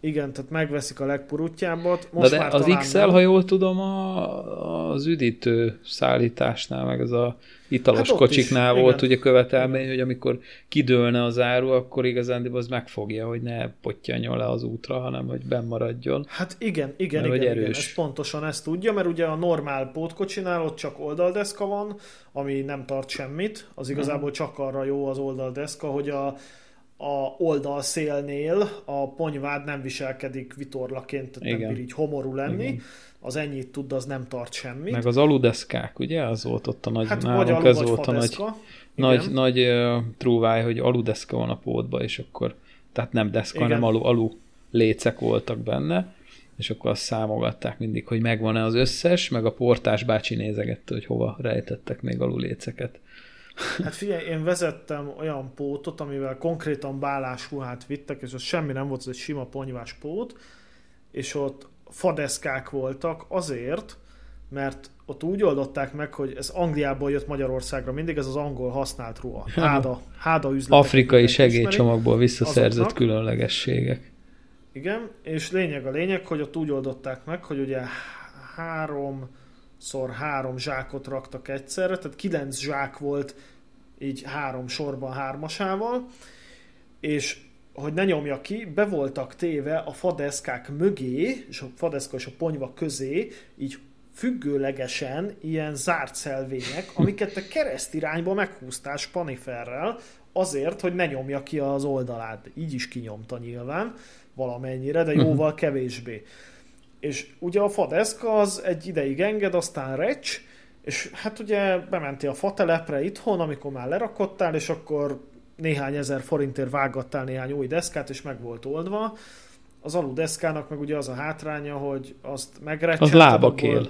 Igen, tehát megveszik a legpurutjábbat. Most de, már az XL, nem. ha jól tudom, a, az üdítő szállításnál, meg az a italos hát kocsiknál is, volt igen. ugye követelmény, igen. hogy amikor kidőlne az áru, akkor igazán az megfogja, hogy ne pottyanjon le az útra, hanem hogy bennmaradjon. Hát igen, igen, mert, igen, igen, ez pontosan ezt tudja, mert ugye a normál pótkocsinál ott csak oldaldeszka van, ami nem tart semmit, az igazából csak arra jó az oldaldeszka, hogy a a oldalszélnél a ponyvád nem viselkedik vitorlaként, tehát Igen. nem bír így homorú lenni. Igen. Az ennyit tud, az nem tart semmit. Meg az aludeszkák, ugye? Az volt ott a nagy, hát nálunk, alu, ez volt a nagy, nagy, nagy uh, trúváj, hogy aludeszka van a pótba, és akkor, tehát nem deszka, Igen. hanem alu, alu lécek voltak benne, és akkor azt számogatták mindig, hogy megvan-e az összes, meg a portás bácsi nézegette, hogy hova rejtettek még aluléceket. Hát figyelj, én vezettem olyan pótot, amivel konkrétan bálásruhát vittek, és az semmi nem volt, ez egy sima ponyvás pót, és ott fadeszkák voltak azért, mert ott úgy oldották meg, hogy ez Angliából jött Magyarországra, mindig ez az angol használt ruha. Háda, háda üzletek. Afrikai segélycsomagból visszaszerzett azoknak. különlegességek. Igen, és lényeg a lényeg, hogy ott úgy oldották meg, hogy ugye három szor három zsákot raktak egyszerre, tehát kilenc zsák volt így három sorban hármasával, és hogy ne nyomja ki, be voltak téve a fadeszkák mögé, és a fadeszka és a ponyva közé, így függőlegesen ilyen zárt szelvények, amiket te keresztirányba meghúztál spaniferrel, azért, hogy ne nyomja ki az oldalát. Így is kinyomta nyilván valamennyire, de jóval kevésbé és ugye a fadeszka az egy ideig enged, aztán recs, és hát ugye bementi a fatelepre itthon, amikor már lerakottál, és akkor néhány ezer forintért vágattál néhány új deszkát, és meg volt oldva. Az aludeszkának meg ugye az a hátránya, hogy azt megrecsent. Az lábakél.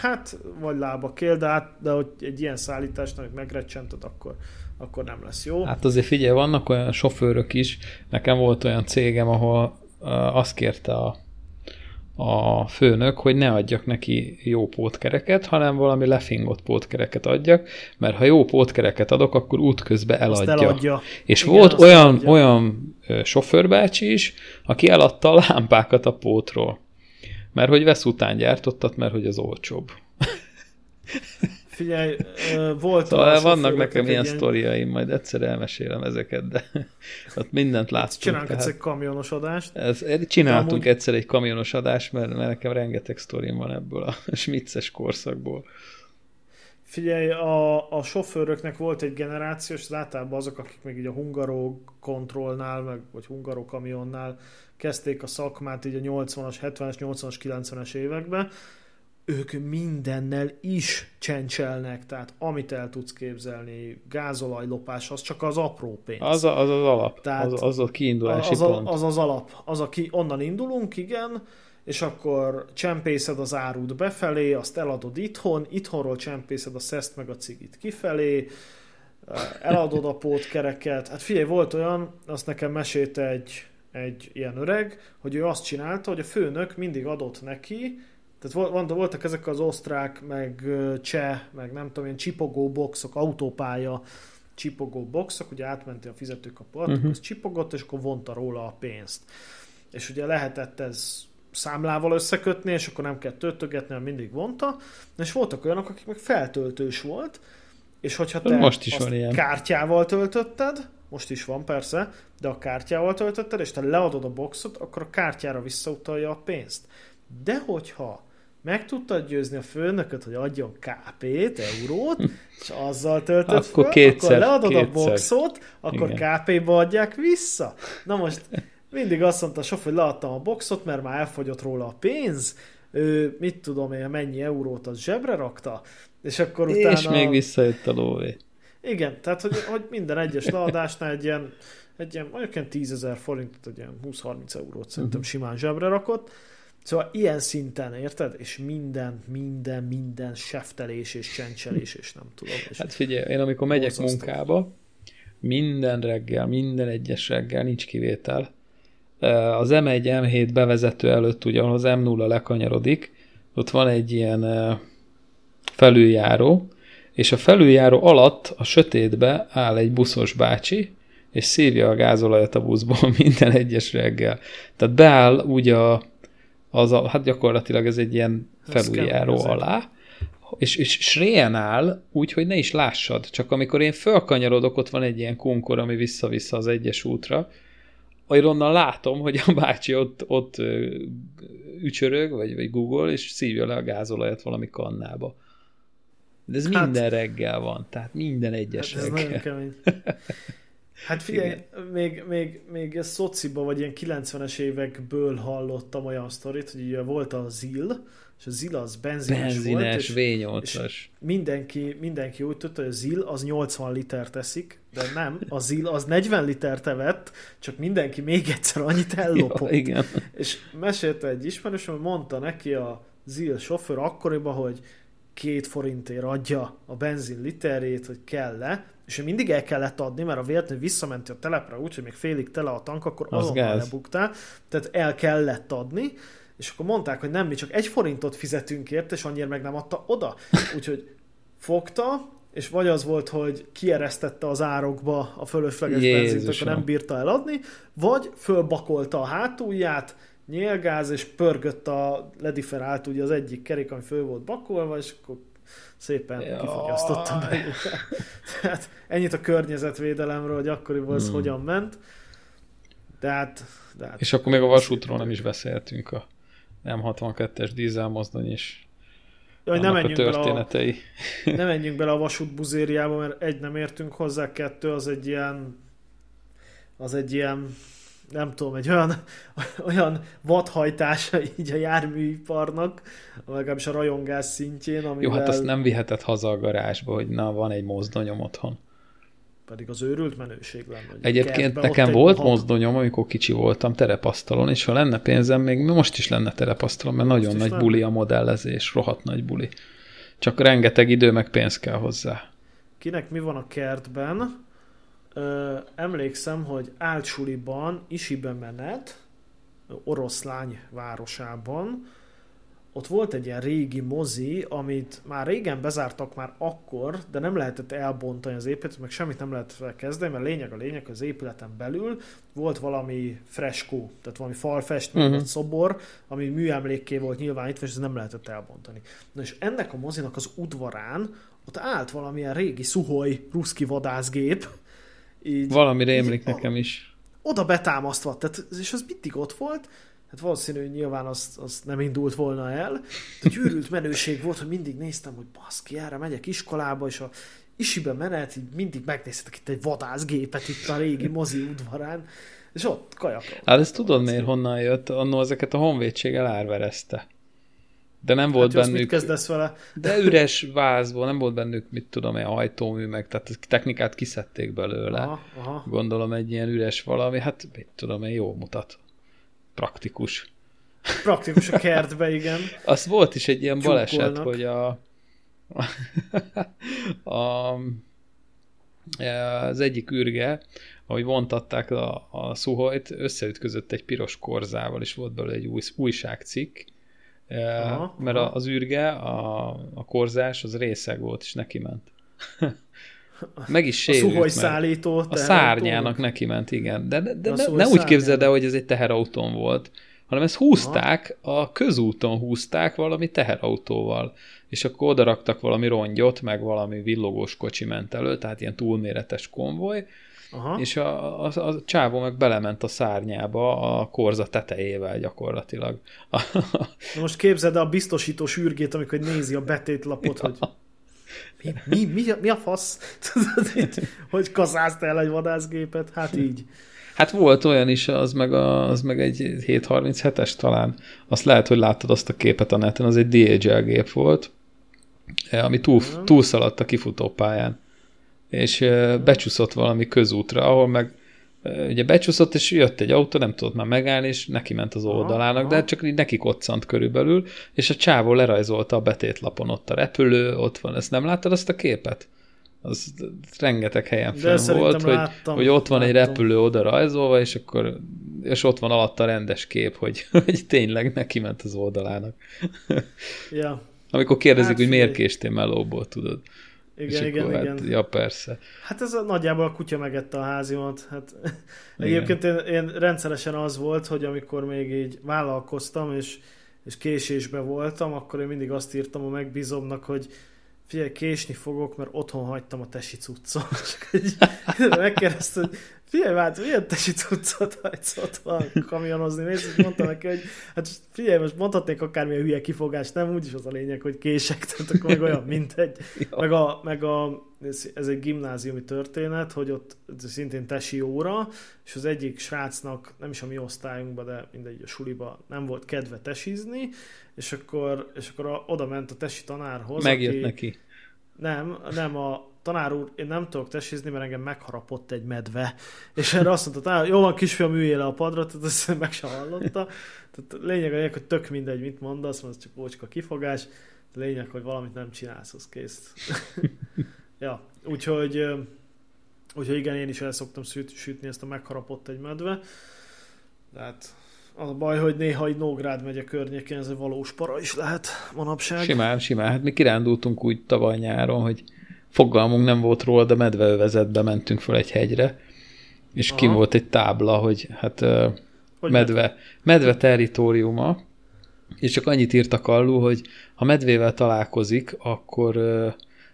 Hát, vagy lábakél, de, hát, de hogy egy ilyen szállításnak megrecsented, akkor, akkor nem lesz jó. Hát azért figyelj, vannak olyan sofőrök is, nekem volt olyan cégem, ahol azt kérte a a főnök, hogy ne adjak neki jó pótkereket, hanem valami lefingott pótkereket adjak, mert ha jó pótkereket adok, akkor útközben eladja. Azt eladja. És Igen, volt olyan, eladja. olyan sofőrbácsi is, aki eladta a lámpákat a pótról. Mert hogy vesz után gyártottat, mert hogy az olcsóbb. Figyelj, volt szóval vannak nekem ilyen sztoriaim, majd egyszer elmesélem ezeket, de ott mindent láttunk. Csinálunk tehát... egyszer egy kamionos adást. Ez, csináltunk amúgy... egyszer egy kamionos adást, mert, mert nekem rengeteg sztorim van ebből a smitces korszakból. Figyelj, a, a sofőröknek volt egy generáció, és az általában azok, akik még így a Hungaró kontrollnál, meg, vagy Hungaró kamionnál kezdték a szakmát így a 80-as, 70-es, 80-as, 90-es években, ők mindennel is csencselnek, tehát amit el tudsz képzelni, gázolajlopás, az csak az apró pénz. Az a, az, az alap, tehát az, az a kiindulási az, pont. Az az alap, az a ki, onnan indulunk, igen, és akkor csempészed az árut befelé, azt eladod itthon, itthonról csempészed a szeszt meg a cigit kifelé, eladod a pótkereket. Hát figyelj, volt olyan, azt nekem mesélte egy, egy ilyen öreg, hogy ő azt csinálta, hogy a főnök mindig adott neki tehát voltak ezek az osztrák, meg cseh, meg nem tudom, ilyen csipogó boxok, autópálya csipogó boxok, ugye átmenti a fizetőkaput, uh-huh. az csipogott, és akkor vonta róla a pénzt. És ugye lehetett ez számlával összekötni, és akkor nem kell töltögetni, hanem mindig vonta. És voltak olyanok, akik meg feltöltős volt, és hogyha te Most is van ilyen. kártyával töltötted, most is van persze, de a kártyával töltötted, és te leadod a boxot, akkor a kártyára visszautalja a pénzt. De hogyha meg tudtad győzni a főnököt, hogy adjon KP-t, eurót, és azzal töltöd akkor, föl, kétszer, akkor leadod kétszer. a boxot, akkor Igen. KP-ba adják vissza. Na most mindig azt mondta a sofőr, hogy leadtam a boxot, mert már elfogyott róla a pénz, ő, mit tudom én, mennyi eurót az zsebre rakta, és akkor utána... És még visszajött a lóvé. Igen, tehát hogy, hogy minden egyes leadásnál egy ilyen, egy ilyen mondjuk ilyen 10 ezer forintot, egy ilyen 20-30 eurót szerintem simán zsebre rakott. Szóval ilyen szinten, érted? És minden, minden, minden seftelés és csencselés, és nem tudom. És Hát figyelj, én amikor megyek Borzasztó. munkába, minden reggel, minden egyes reggel, nincs kivétel. Az M1, M7 bevezető előtt, ugye, az M0 lekanyarodik, ott van egy ilyen felüljáró, és a felüljáró alatt a sötétbe áll egy buszos bácsi, és szívja a gázolajat a buszból minden egyes reggel. Tehát beáll úgy a, az a, hát gyakorlatilag ez egy ilyen felüljáró alá, és, és sréjen áll, úgy, hogy ne is lássad. Csak amikor én fölkanyarodok, ott van egy ilyen kunkor, ami vissza-vissza az egyes útra, onnan látom, hogy a bácsi ott, ott ücsörög, vagy, vagy Google, és szívja le a gázolajat valami kannába. De ez Hát- minden reggel van, tehát minden egyes Hát ez reggel. nagyon kemény. Hát figyelj, még, még, még ez szociba, vagy ilyen 90-es évekből hallottam olyan sztorit, hogy ugye volt a ZIL, és a ZIL az benzines, volt, Benzines, és V8-as. mindenki, mindenki úgy tudta, hogy a ZIL az 80 liter teszik, de nem, a ZIL az 40 liter evett, csak mindenki még egyszer annyit ellopott. Ja, igen. És mesélte egy ismerősöm, hogy mondta neki a ZIL sofőr akkoriban, hogy két forintért adja a benzin literét, hogy kell-e, és ő mindig el kellett adni, mert a véletlenül visszamenti a telepre úgy, hogy még félig tele a tank, akkor Az azonnal lebuktál, tehát el kellett adni, és akkor mondták, hogy nem, mi csak egy forintot fizetünk érte, és annyira meg nem adta oda. Úgyhogy fogta, és vagy az volt, hogy kieresztette az árokba a fölösleges benzint, Jézusom. akkor nem bírta eladni, vagy fölbakolta a hátulját, nyélgáz, és pörgött a lediferált ugye az egyik kerék, ami föl volt bakolva, és akkor szépen Jaj. kifogyasztotta belőle. Tehát ennyit a környezetvédelemről, hogy akkoriban ez Hmm. hogyan ment. De hát, de hát És akkor még a vasútról nem is beszéltünk a M62-es dízelmozdony is. Jaj, nem annak a menjünk, bele a, történetei. nem menjünk bele a vasút buzériába, mert egy nem értünk hozzá, kettő az egy ilyen az egy ilyen nem tudom, egy olyan, olyan vadhajtása így a járműiparnak, legalábbis a rajongás szintjén, amivel Jó, hát azt nem vihetett haza a garázsba, hogy na, van egy mozdonyom otthon. pedig az őrült menőség lenne. Egyébként kertbe ott nekem volt hat- mozdonyom, amikor kicsi voltam terepasztalon, és ha lenne pénzem, még most is lenne terepasztalon, mert nagyon is nagy lenne. buli a modellezés, rohadt nagy buli. Csak rengeteg idő, meg pénz kell hozzá. Kinek mi van a kertben? Ö, emlékszem, hogy Álcsuliban, Isibe menet, oroszlány városában, ott volt egy ilyen régi mozi, amit már régen bezártak már akkor, de nem lehetett elbontani az épületet, meg semmit nem lehetett kezdeni, mert lényeg a lényeg, hogy az épületen belül volt valami freskó, tehát valami falfestmény, Mhm. uh-huh. vagy szobor, ami műemlékké volt nyilvánítva, és ez nem lehetett elbontani. Na és ennek a mozinak az udvarán ott állt valamilyen régi szuhoj ruszki vadászgép, így Valami rémlik így- nekem is. oda betámasztva, tehát, és az mindig ott volt, hát valószínű, hogy nyilván az, az nem indult volna el, de gyűrült menőség volt, hogy mindig néztem, hogy baszki, erre megyek iskolába, és a isibe menet, így mindig megnézhetek itt egy vadászgépet itt a régi mozi udvarán, és ott kajakra. Hát ezt tudod miért honnan jött? Annó ezeket a honvédség elárverezte. De nem volt hát, azt mit bennük, kezdesz vele? de üres vázból, nem volt bennük, mit tudom én, ajtómű, meg, tehát technikát kiszedték belőle. Aha, aha. Gondolom egy ilyen üres valami, hát mit tudom én, jó mutat. Praktikus. Praktikus a kertbe, igen. Az volt is egy ilyen baleset, Tyúkolnak. hogy a, a, az egyik űrge, ahogy vontatták a, a szuhojt, összeütközött egy piros korzával, és volt belőle egy új, újságcikk, Aha, aha, mert aha. aha. az űrge, a, a korzás, az részeg volt, és neki ment. Meg is A sérült, szuhoj mert szállító. a szárnyának neki ment, igen. De, de, de A ne, szuhoj ne úgy képzeld el, hogy ez egy teherautón volt, hanem ezt húzták, a közúton húzták valami teherautóval, és akkor odaraktak valami rongyot, meg valami villogós kocsi ment elő, tehát ilyen túlméretes konvoj, Aha. és a, a, a csávó meg belement a szárnyába a korza tetejével gyakorlatilag. Na most képzeld a biztosító sürgét, amikor nézi a betétlapot, ja. hogy mi, mi, mi, a, mi a fasz? Hogy kazázta el egy vadászgépet? Hát így. Hát volt olyan is, az meg, a, az meg egy 737-es talán. Azt lehet, hogy láttad azt a képet a neten, az egy DHL gép volt, ami túl, túlszaladt a kifutópályán. És becsúszott valami közútra, ahol meg ugye becsúszott, és jött egy autó, nem tudott már megállni, és neki ment az oldalának, de csak így neki koccant körülbelül, és a csávó lerajzolta a betétlapon ott a repülő, ott van. Ezt nem láttad azt a képet? az rengeteg helyen fenn volt, hogy, láttam, hogy ott van láttam. egy repülő oda rajzolva, és akkor és ott van alatta rendes kép, hogy, hogy tényleg neki ment az oldalának. Ja. Amikor kérdezik, hát, hogy miért késtél melóból, tudod. Igen, igen, akkor, igen. Hát, ja, persze. Hát ez a, nagyjából a kutya megette a házimat. Hát, egyébként én, én, rendszeresen az volt, hogy amikor még így vállalkoztam, és, és késésbe voltam, akkor én mindig azt írtam a megbízomnak, hogy figyelj, késni fogok, mert otthon hagytam a tesi cuccot. megkérdezte, hogy figyelj, hát milyen tesi cuccot hagysz otthon kamionozni, mész, és mondtam neki, hogy hát figyelj, most mondhatnék akármilyen hülye kifogást, nem úgyis az a lényeg, hogy kések, tehát akkor meg olyan mindegy. Meg a, meg a ez egy gimnáziumi történet, hogy ott szintén tesi óra, és az egyik srácnak, nem is a mi osztályunkban, de mindegy, a suliba nem volt kedve tesizni, és akkor, és akkor oda ment a tesi tanárhoz. Megjött aki, neki. Nem, nem, a tanár úr, én nem tudok tesizni, mert engem megharapott egy medve. És erre azt mondta, tanár, jó van, kisfiam, üljél le a padra, tehát ezt meg sem hallotta. Tehát lényeg a hogy tök mindegy, mit mondasz, mert ez csak ócska kifogás. Lényeg, hogy valamit nem csinálsz, az kész. Ja, úgyhogy, úgyhogy igen, én is el szoktam süt, sütni ezt a megharapott egy medve. De hát az a baj, hogy néha egy Nógrád megye környékén ez egy valós para is lehet manapság. Simán, simán. Hát mi kirándultunk úgy tavaly nyáron, hogy fogalmunk nem volt róla, de medveövezetbe mentünk fel egy hegyre, és kim volt egy tábla, hogy hát hogy medve, medve territóriuma, és csak annyit írtak alul, hogy ha medvével találkozik, akkor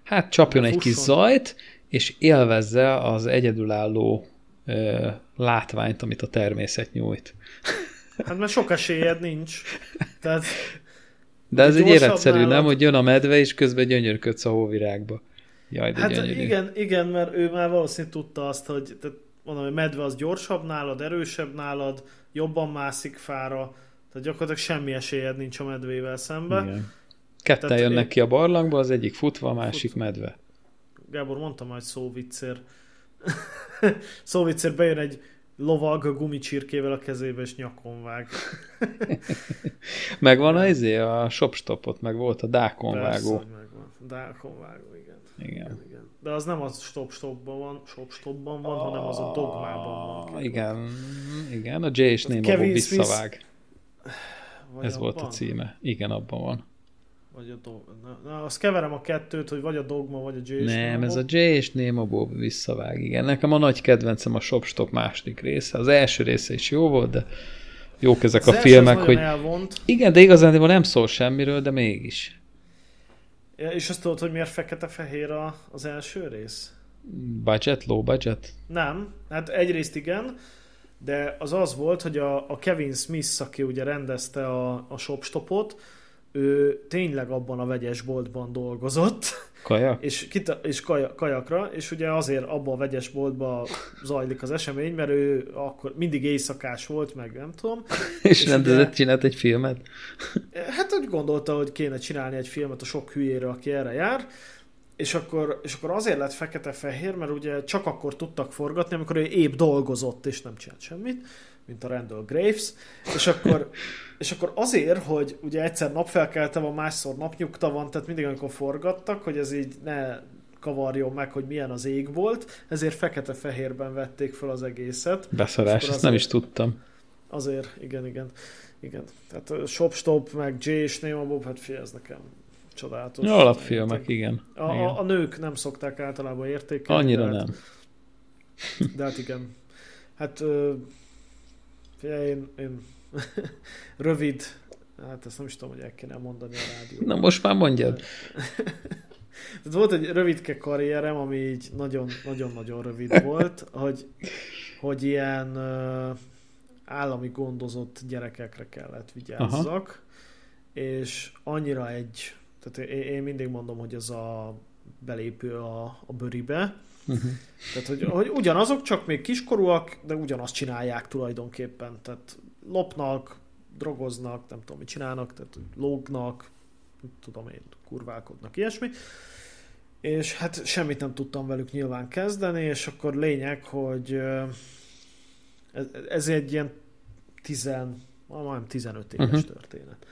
hát csapjon egy kis zajt, és élvezze az egyedülálló ö, látványt, amit a természet nyújt. Hát mert sok esélyed nincs. Tehát, de ez egy életszerű, nálad... nem? Hogy jön a medve, és közben gyönyörködsz a hóvirágba. Jaj, de hát gyönyörű. igen, igen, mert ő már valószínűleg tudta azt, hogy tehát mondom, hogy medve az gyorsabb nálad, erősebb nálad, jobban mászik fára, tehát gyakorlatilag semmi esélyed nincs a medvével szembe. Igen. Ketten Tehát jönnek én... ki a barlangba, az egyik futva, a másik futva. medve. Gábor, mondtam majd szóviccér. szóviccér bejön egy lovag gumicsirkével a kezébe, és nyakon vág. megvan az izé, a shopstopot, meg volt a dákonvágó. Persze, megvan. Dákonvágó, igen. Igen. igen. De az nem a stop-stopban van, shop-stopban van, hanem az a dogmában van. Igen, igen, a J és Néma visszavág. Ez abban? volt a címe. Igen, abban van. Vagy a do... na, na, azt keverem a kettőt, hogy vagy a Dogma, vagy a J és Nem, ez a J és Nemo Bob visszavág, igen. Nekem a nagy kedvencem a Shopstop második része. Az első része is jó volt, de jók ezek az a filmek, hogy... Elvont. Igen, de igazán nem szól semmiről, de mégis. És azt tudod, hogy miért fekete-fehér az első rész? Budget, low budget? Nem, hát egyrészt igen, de az az volt, hogy a, a Kevin Smith, aki ugye rendezte a, a Shopstopot, ő tényleg abban a vegyes boltban dolgozott. Kaja? És, kita, és kaja, kajakra, és ugye azért abban a vegyes boltban zajlik az esemény, mert ő akkor mindig éjszakás volt, meg nem tudom. és, és rendezett, csinált egy filmet? Hát úgy gondolta, hogy kéne csinálni egy filmet a sok hülyére, aki erre jár, és akkor, és akkor azért lett fekete-fehér, mert ugye csak akkor tudtak forgatni, amikor ő épp dolgozott, és nem csinált semmit, mint a Randall Graves, és akkor, és akkor azért, hogy ugye egyszer napfelkelte van, másszor napnyugta van, tehát mindig amikor forgattak, hogy ez így ne kavarjon meg, hogy milyen az ég volt, ezért fekete-fehérben vették fel az egészet. Beszarás, ezt nem is tudtam. Azért, igen, igen. Igen, tehát Shop Stop, meg J és Nemo Bob, hát fél, ez nekem csodálatos. Ja, alapfilmek, igen. A, igen. A, a nők nem szokták általában értékelni. Annyira de hát, nem. De hát igen. Hát figyelj, én, én rövid, hát ezt nem is tudom, hogy el kéne mondani a rádióban. Na most már mondjad. Tehát volt egy rövidke karrierem, ami így nagyon-nagyon rövid volt, hogy, hogy ilyen állami gondozott gyerekekre kellett vigyázzak, Aha. és annyira egy, tehát én mindig mondom, hogy ez a belépő a, a bőribe, Uh-huh. Tehát, hogy, hogy ugyanazok, csak még kiskorúak, de ugyanazt csinálják tulajdonképpen. Tehát lopnak, drogoznak, nem tudom, mit csinálnak, tehát lógnak, tudom én, kurválkodnak, ilyesmi. És hát semmit nem tudtam velük nyilván kezdeni, és akkor lényeg, hogy ez, ez egy ilyen 10, majdnem 15 éves uh-huh. történet.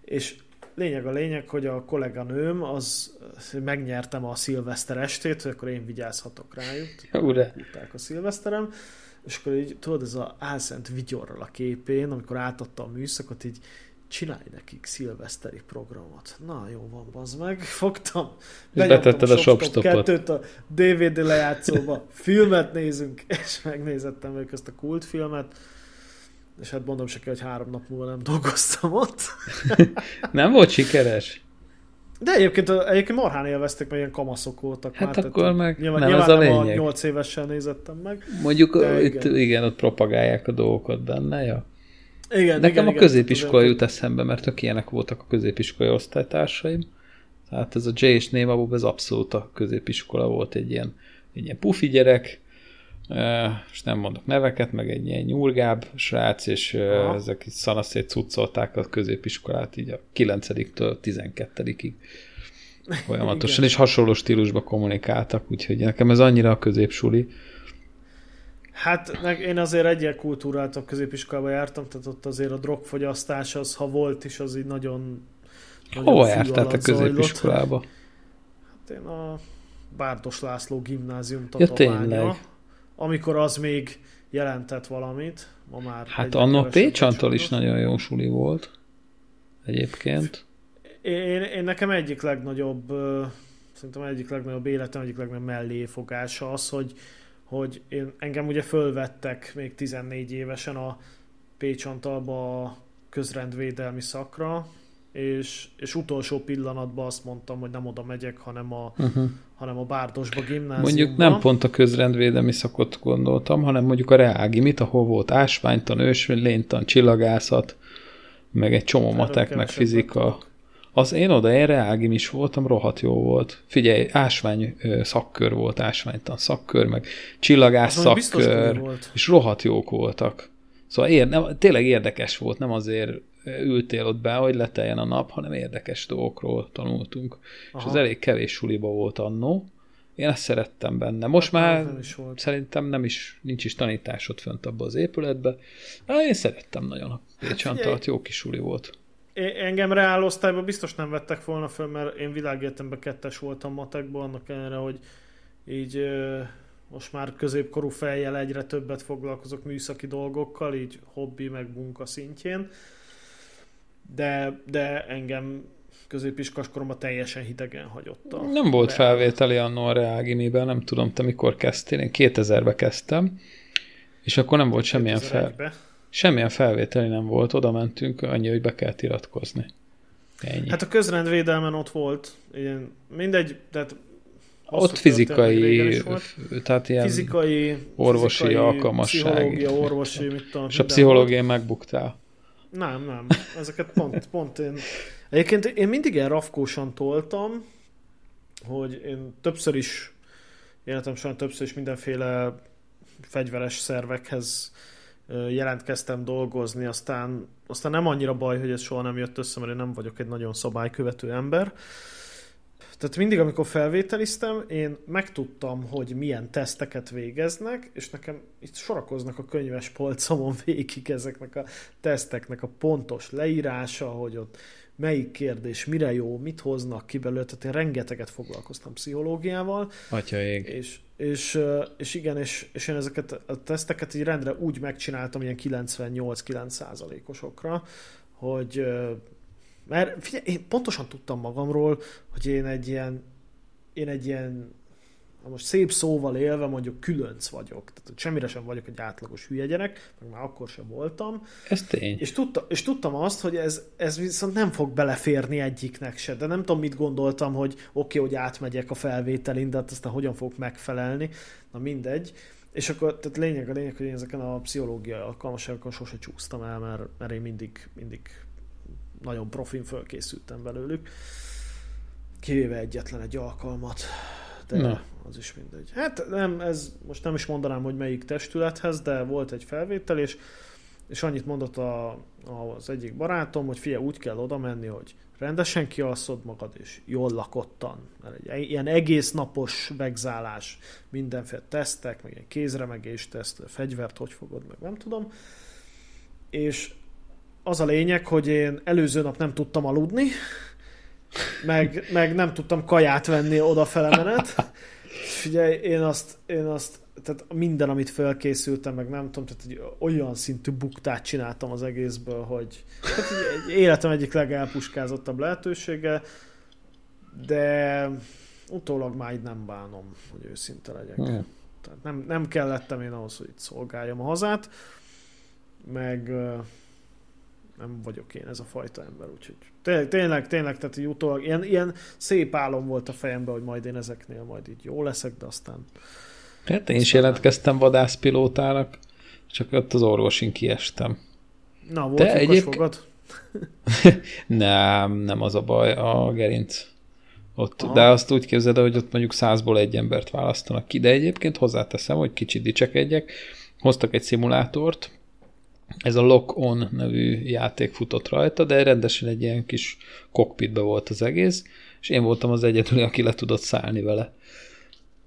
És lényeg a lényeg, hogy a kolléganőm, az megnyertem a szilveszter estét, hogy akkor én vigyázhatok rájuk. Ure. a szilveszterem. És akkor így, tudod, ez a álszent vigyorral a képén, amikor átadta a műszakot, így csinálj nekik szilveszteri programot. Na, jó van, bazd meg. Fogtam, betetted a shopstopot. Kettőt a DVD lejátszóba, filmet nézünk, és megnézettem ők ezt a kultfilmet és hát mondom se kell, hogy három nap múlva nem dolgoztam ott. nem volt sikeres? De egyébként, egyébként marhán élvezték, mert ilyen kamaszok voltak. Hát már, akkor tehát, meg nyilván, nem nyilván ez a lényeg. Nem a 8 évesen nézettem meg. Mondjuk de itt, igen. igen, ott propagálják a dolgokat benne, ja. Igen, Nekem igen, a középiskola jut eszembe, mert tök ilyenek voltak a középiskolai osztálytársaim. Tehát ez a J és Néma Bob, ez abszolút a középiskola volt egy ilyen, egy ilyen pufi gyerek, és nem mondok neveket, meg egy ilyen nyúlgább srác, és Aha. ezek így szanaszét cuccolták a középiskolát így a 9-től 12-ig folyamatosan, és hasonló stílusba kommunikáltak, úgyhogy nekem ez annyira a középsuli. Hát én azért egyel kultúráltabb középiskolába jártam, tehát ott azért a drogfogyasztás az, ha volt is, az így nagyon, nagyon Hova jártál te középiskolába? Hát én a Bárdos László gimnázium. Ja, amikor az még jelentett valamit, ma már... Hát annak Pécsantól is nagyon jó suli volt, egyébként. Én, én nekem egyik legnagyobb, szerintem egyik legnagyobb életem, egyik legnagyobb melléfogása az, hogy, hogy én, engem ugye fölvettek még 14 évesen a Pécsantalba a közrendvédelmi szakra, és, és utolsó pillanatban azt mondtam, hogy nem oda megyek, hanem a, uh-huh. hanem a Bárdosba gimnáziumba. Mondjuk nem pont a közrendvédelmi szakot gondoltam, hanem mondjuk a reágimit, ahol volt ásványtan, ősvény, lénytan, csillagászat, meg egy csomó matek, meg fizika. Az én oda, én reágim is voltam, rohadt jó volt. Figyelj, ásvány szakkör volt, ásványtan szakkör, meg csillagász szakkör, és rohadt jók voltak. Szóval ér, nem, tényleg érdekes volt, nem azért ültél ott be, hogy leteljen a nap, hanem érdekes dolgokról tanultunk. Aha. És az elég kevés suliba volt annó. Én ezt szerettem benne. Most hát, már nem is volt. szerintem nem is, nincs is tanításod fönt abba az épületbe. Hát én szerettem nagyon a Pécsantalt, hát, jó kis suli volt. Engem reálosztályban biztos nem vettek volna föl, mert én világértemben kettes voltam matekban, annak ellenére, hogy így most már középkorú fejjel egyre többet foglalkozok műszaki dolgokkal, így hobbi meg munka szintjén de, de engem középiskolás koromban teljesen hidegen hagyott a Nem volt Reál. felvételi annó a Reál nem tudom, te mikor kezdtél, én 2000-be kezdtem, és akkor nem volt semmilyen, fel, semmilyen felvételi nem volt, oda mentünk, annyi, hogy be kellett iratkozni. Ennyi. Hát a közrendvédelmen ott volt, ilyen, mindegy, tehát ott fizikai, tehát ilyen fizikai, orvosi fizikai, alkalmasság. Pszichológia, orvosi, mit tudom. És a pszichológiai megbuktál. Nem, nem. Ezeket pont, pont én... Egyébként én mindig ilyen rafkósan toltam, hogy én többször is, életem során többször is mindenféle fegyveres szervekhez jelentkeztem dolgozni, aztán, aztán nem annyira baj, hogy ez soha nem jött össze, mert én nem vagyok egy nagyon szabálykövető ember, tehát mindig, amikor felvételiztem, én megtudtam, hogy milyen teszteket végeznek, és nekem itt sorakoznak a könyves polcomon végig ezeknek a teszteknek a pontos leírása, hogy ott melyik kérdés mire jó, mit hoznak ki belőle, tehát én rengeteget foglalkoztam pszichológiával. Atyaég. És, és, és igen, és, és én ezeket a teszteket így rendre úgy megcsináltam, ilyen 98-9 százalékosokra, hogy mert figyelj, én pontosan tudtam magamról, hogy én egy ilyen, én egy ilyen most szép szóval élve mondjuk különc vagyok. Tehát semmire sem vagyok egy átlagos hülye gyerek, meg már akkor sem voltam. Ez tény. És, tudta, és tudtam azt, hogy ez, ez viszont nem fog beleférni egyiknek se. De nem tudom, mit gondoltam, hogy oké, okay, hogy átmegyek a felvételin, de hát aztán hogyan fogok megfelelni. Na mindegy. És akkor, tehát lényeg a lényeg, hogy én ezeken a pszichológiai alkalmasságokon sose csúsztam el, mert, mert én mindig, mindig nagyon profin fölkészültem belőlük. Kivéve egyetlen egy alkalmat. De Na. az is mindegy. Hát nem, ez most nem is mondanám, hogy melyik testülethez, de volt egy felvétel, és, és annyit mondott a, az egyik barátom, hogy fia, úgy kell oda menni, hogy rendesen kialszod magad, és jól lakottan. Mert egy e- ilyen egész napos vegzálás, mindenféle tesztek, meg ilyen kézremegés teszt, fegyvert hogy fogod, meg nem tudom. És az a lényeg, hogy én előző nap nem tudtam aludni, meg, meg nem tudtam kaját venni odafele menet. Figyelj, én azt, én azt tehát minden, amit felkészültem, meg nem tudom, tehát egy olyan szintű buktát csináltam az egészből, hogy tehát egy életem egyik legelpuskázottabb lehetősége, de utólag már így nem bánom, hogy őszinte legyek. Hmm. Tehát nem, nem kellettem én ahhoz, hogy itt szolgáljam a hazát, meg nem vagyok én ez a fajta ember, úgyhogy tényleg, tényleg, tehát így utólag, ilyen, ilyen szép álom volt a fejemben, hogy majd én ezeknél majd így jó leszek, de aztán Hát én is jelentkeztem vadászpilótának, csak ott az orvosin kiestem. Na, volt De egyébként... fogad? nem, nem az a baj, a gerinc. Ott, de azt úgy képzeld, hogy ott mondjuk százból egy embert választanak ki, de egyébként hozzáteszem, hogy kicsit dicsekedjek, hoztak egy szimulátort, ez a Lock On nevű játék futott rajta, de rendesen egy ilyen kis kokpitbe volt az egész, és én voltam az egyedül, aki le tudott szállni vele.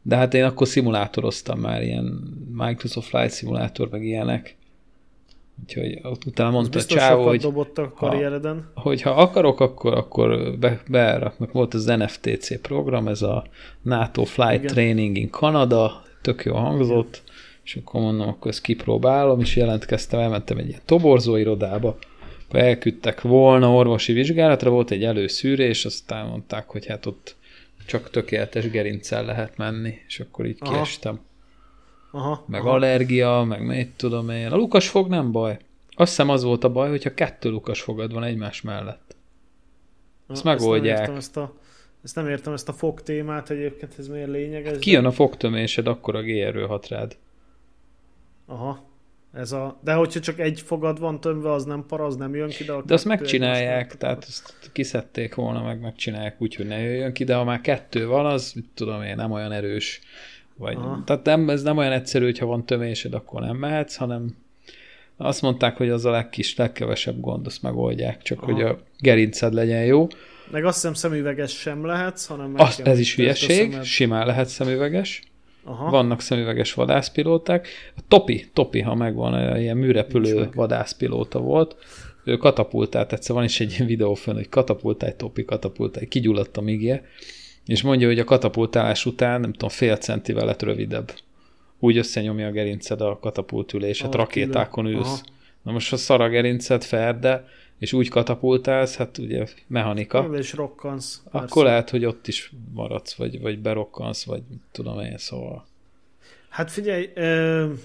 De hát én akkor szimulátoroztam már, ilyen Microsoft Flight szimulátor, meg ilyenek. Úgyhogy ott utána mondta a csávó, hogy dobott a karriereden. Ha, hogy ha akarok, akkor, akkor be, beraknak. Volt az NFTC program, ez a NATO Flight Igen. Training in Canada, tök jó hangzott. És akkor mondom, akkor ezt kipróbálom, és jelentkeztem, elmentem egy ilyen toborzó irodába, akkor elküldtek volna orvosi vizsgálatra, volt egy előszűrés, aztán mondták, hogy hát ott csak tökéletes gerincsel lehet menni, és akkor így Aha. kiestem. Aha, meg aha. allergia, meg mit tudom én. A lukas fog nem baj. Azt hiszem az volt a baj, hogyha kettő lukas fogad van egymás mellett. Ezt Na, megoldják. Ezt nem, ezt, a, ezt nem értem, ezt a fog témát egyébként, ez miért lényeges? Kijön a fogtömésed, akkor a G-erő hat rád. Aha. Ez a, de hogyha csak egy fogad van tömve, az nem para, az nem jön ki, de De azt megcsinálják, tehát azt kiszedték volna, meg megcsinálják úgy, hogy ne jöjjön ki, de ha már kettő van, az tudom én, nem olyan erős. Vagy, tehát nem, ez nem olyan egyszerű, hogyha van tömésed, akkor nem mehetsz, hanem azt mondták, hogy az a legkis, legkevesebb gond, azt megoldják, csak Aha. hogy a gerinced legyen jó. Meg azt hiszem szemüveges sem lehetsz, hanem... Azt, ez is hülyeség, simán lehet szemüveges. Aha. vannak szemüveges vadászpilóták. A Topi, Topi, ha megvan, ilyen műrepülő vadászpilóta volt, ő katapultált, egyszer van is egy ilyen videó fönn, hogy katapultáj, Topi, katapultáj, kigyulladt a migje, és mondja, hogy a katapultálás után, nem tudom, fél centivel lett rövidebb. Úgy összenyomja a gerinced a katapultüléset, ah, rakétákon ülsz. Aha. Na most a szar a gerinced, ferde, és úgy katapultálsz, hát ugye mechanika. És rokkansz. Akkor persze. lehet, hogy ott is maradsz, vagy, vagy berokkansz, vagy tudom én, szóval. Hát figyelj,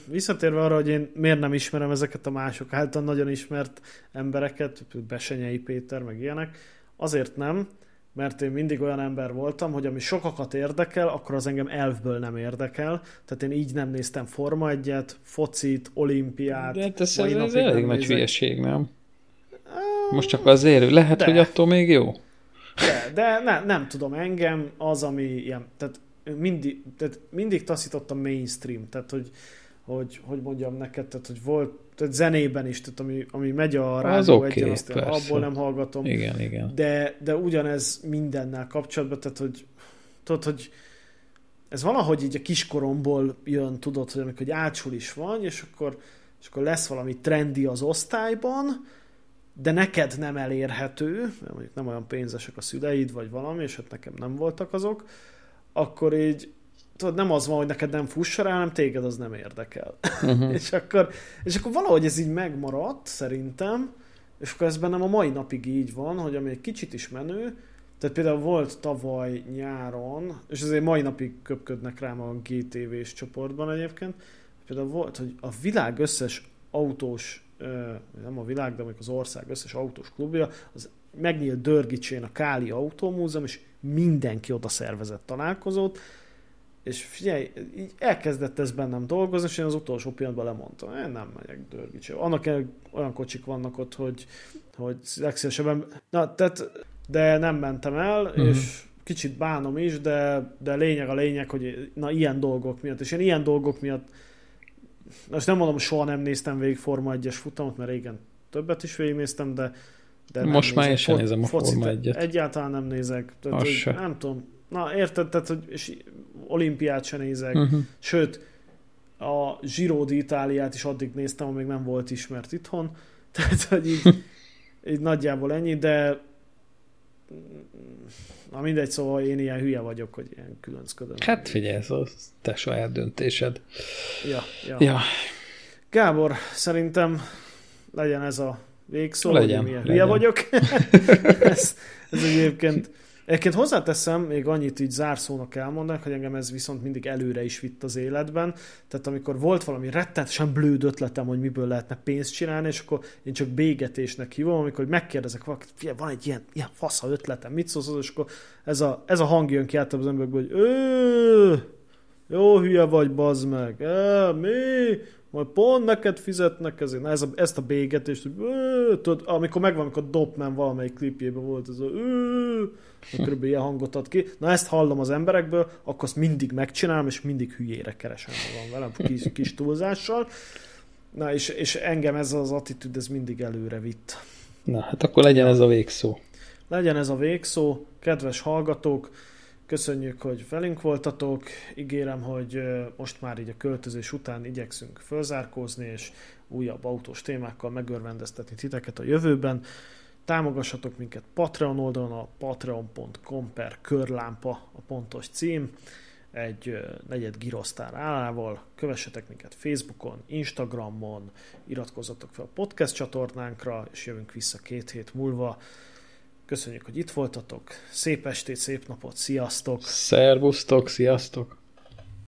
visszatérve arra, hogy én miért nem ismerem ezeket a mások által nagyon ismert embereket, Besenyei Péter, meg ilyenek, azért nem, mert én mindig olyan ember voltam, hogy ami sokakat érdekel, akkor az engem elfből nem érdekel. Tehát én így nem néztem Forma egyet, focit, olimpiát. De hát ez, ez, ez elég nagy hülyeség, nem? Most csak azért, lehet, de, hogy attól még jó? De, de ne, nem tudom, engem az, ami ilyen, tehát mindig, tehát mindig taszított a mainstream, tehát hogy, hogy, hogy mondjam neked, tehát hogy volt, tehát zenében is, tehát ami, ami megy a rádió okay, egyen, azt abból nem hallgatom. Igen, igen. De, de ugyanez mindennel kapcsolatban, tehát hogy tudod, hogy ez valahogy így a kiskoromból jön, tudod, hogy amikor ácsul is van, és akkor, és akkor lesz valami trendi az osztályban, de neked nem elérhető, mert mondjuk nem olyan pénzesek a szüleid, vagy valami, és hát nekem nem voltak azok, akkor így tudod, nem az van, hogy neked nem fuss rá, hanem téged az nem érdekel. Uh-huh. és, akkor, és akkor valahogy ez így megmaradt, szerintem, és akkor ez bennem a mai napig így van, hogy ami egy kicsit is menő, Tehát például volt tavaly nyáron, és azért mai napig köpködnek rám a GTV-s csoportban egyébként, például volt, hogy a világ összes autós, nem a világ, de az ország összes autós klubja, az megnyílt Dörgicsén a Káli Autómúzeum, és mindenki oda szervezett találkozót, és figyelj, így elkezdett ez bennem dolgozni, és én az utolsó pillanatban lemondtam, én nem megyek Dörgicse. Annak olyan kocsik vannak ott, hogy, hogy legszívesebben, na, tehát, de nem mentem el, uh-huh. és kicsit bánom is, de, de lényeg a lényeg, hogy na ilyen dolgok miatt, és én ilyen dolgok miatt, most nem mondom, soha nem néztem végig Forma 1-es futamot, mert régen többet is végignéztem, de, de Most már én sem nézem a Forma 1-et. Egyáltalán nem nézek. Tehát, hogy, nem tudom. Na, érted, tehát, hogy és olimpiát sem nézek. Uh-huh. Sőt, a Giro d'Italiát is addig néztem, amíg nem volt ismert itthon. Tehát, hogy így, így nagyjából ennyi, de na mindegy, szóval én ilyen hülye vagyok, hogy ilyen különcködöm. Hát figyelj, ez a te saját döntésed. Ja, ja. ja. Gábor, szerintem legyen ez a végszó, legyen, hogy milyen legyen. hülye vagyok. ez, ez egyébként Egyébként hozzáteszem, még annyit így zárszónak elmondanak, hogy engem ez viszont mindig előre is vitt az életben. Tehát amikor volt valami rettenetesen blőd ötletem, hogy miből lehetne pénzt csinálni, és akkor én csak bégetésnek hívom, amikor megkérdezek valakit, figyelj, van egy ilyen, ilyen fasza ötletem, mit szólsz, és akkor ez a, ez a hang jön ki át az emberből, hogy ő, jó hülye vagy, bazd meg, e, mi? Majd pont neked fizetnek ezért. Na, ez a, ezt a bégetést, hogy tudod, amikor megvan, amikor Dopman valamelyik klipjében volt, ez a körülbelül ilyen hangot ad ki. Na ezt hallom az emberekből, akkor azt mindig megcsinálom, és mindig hülyére keresem magam velem, kis, kis túlzással. Na, és, és engem ez az attitűd, ez mindig előre vitt. Na, hát akkor legyen ez a végszó. Legyen ez a végszó, kedves hallgatók, Köszönjük, hogy velünk voltatok. Ígérem, hogy most már így a költözés után igyekszünk fölzárkózni, és újabb autós témákkal megörvendeztetni titeket a jövőben. Támogassatok minket Patreon oldalon, a patreon.com per körlámpa a pontos cím, egy negyed girosztár állával. Kövessetek minket Facebookon, Instagramon, iratkozzatok fel a podcast csatornánkra, és jövünk vissza két hét múlva. Köszönjük, hogy itt voltatok. Szép estét, szép napot, sziasztok! Szervusztok, sziasztok!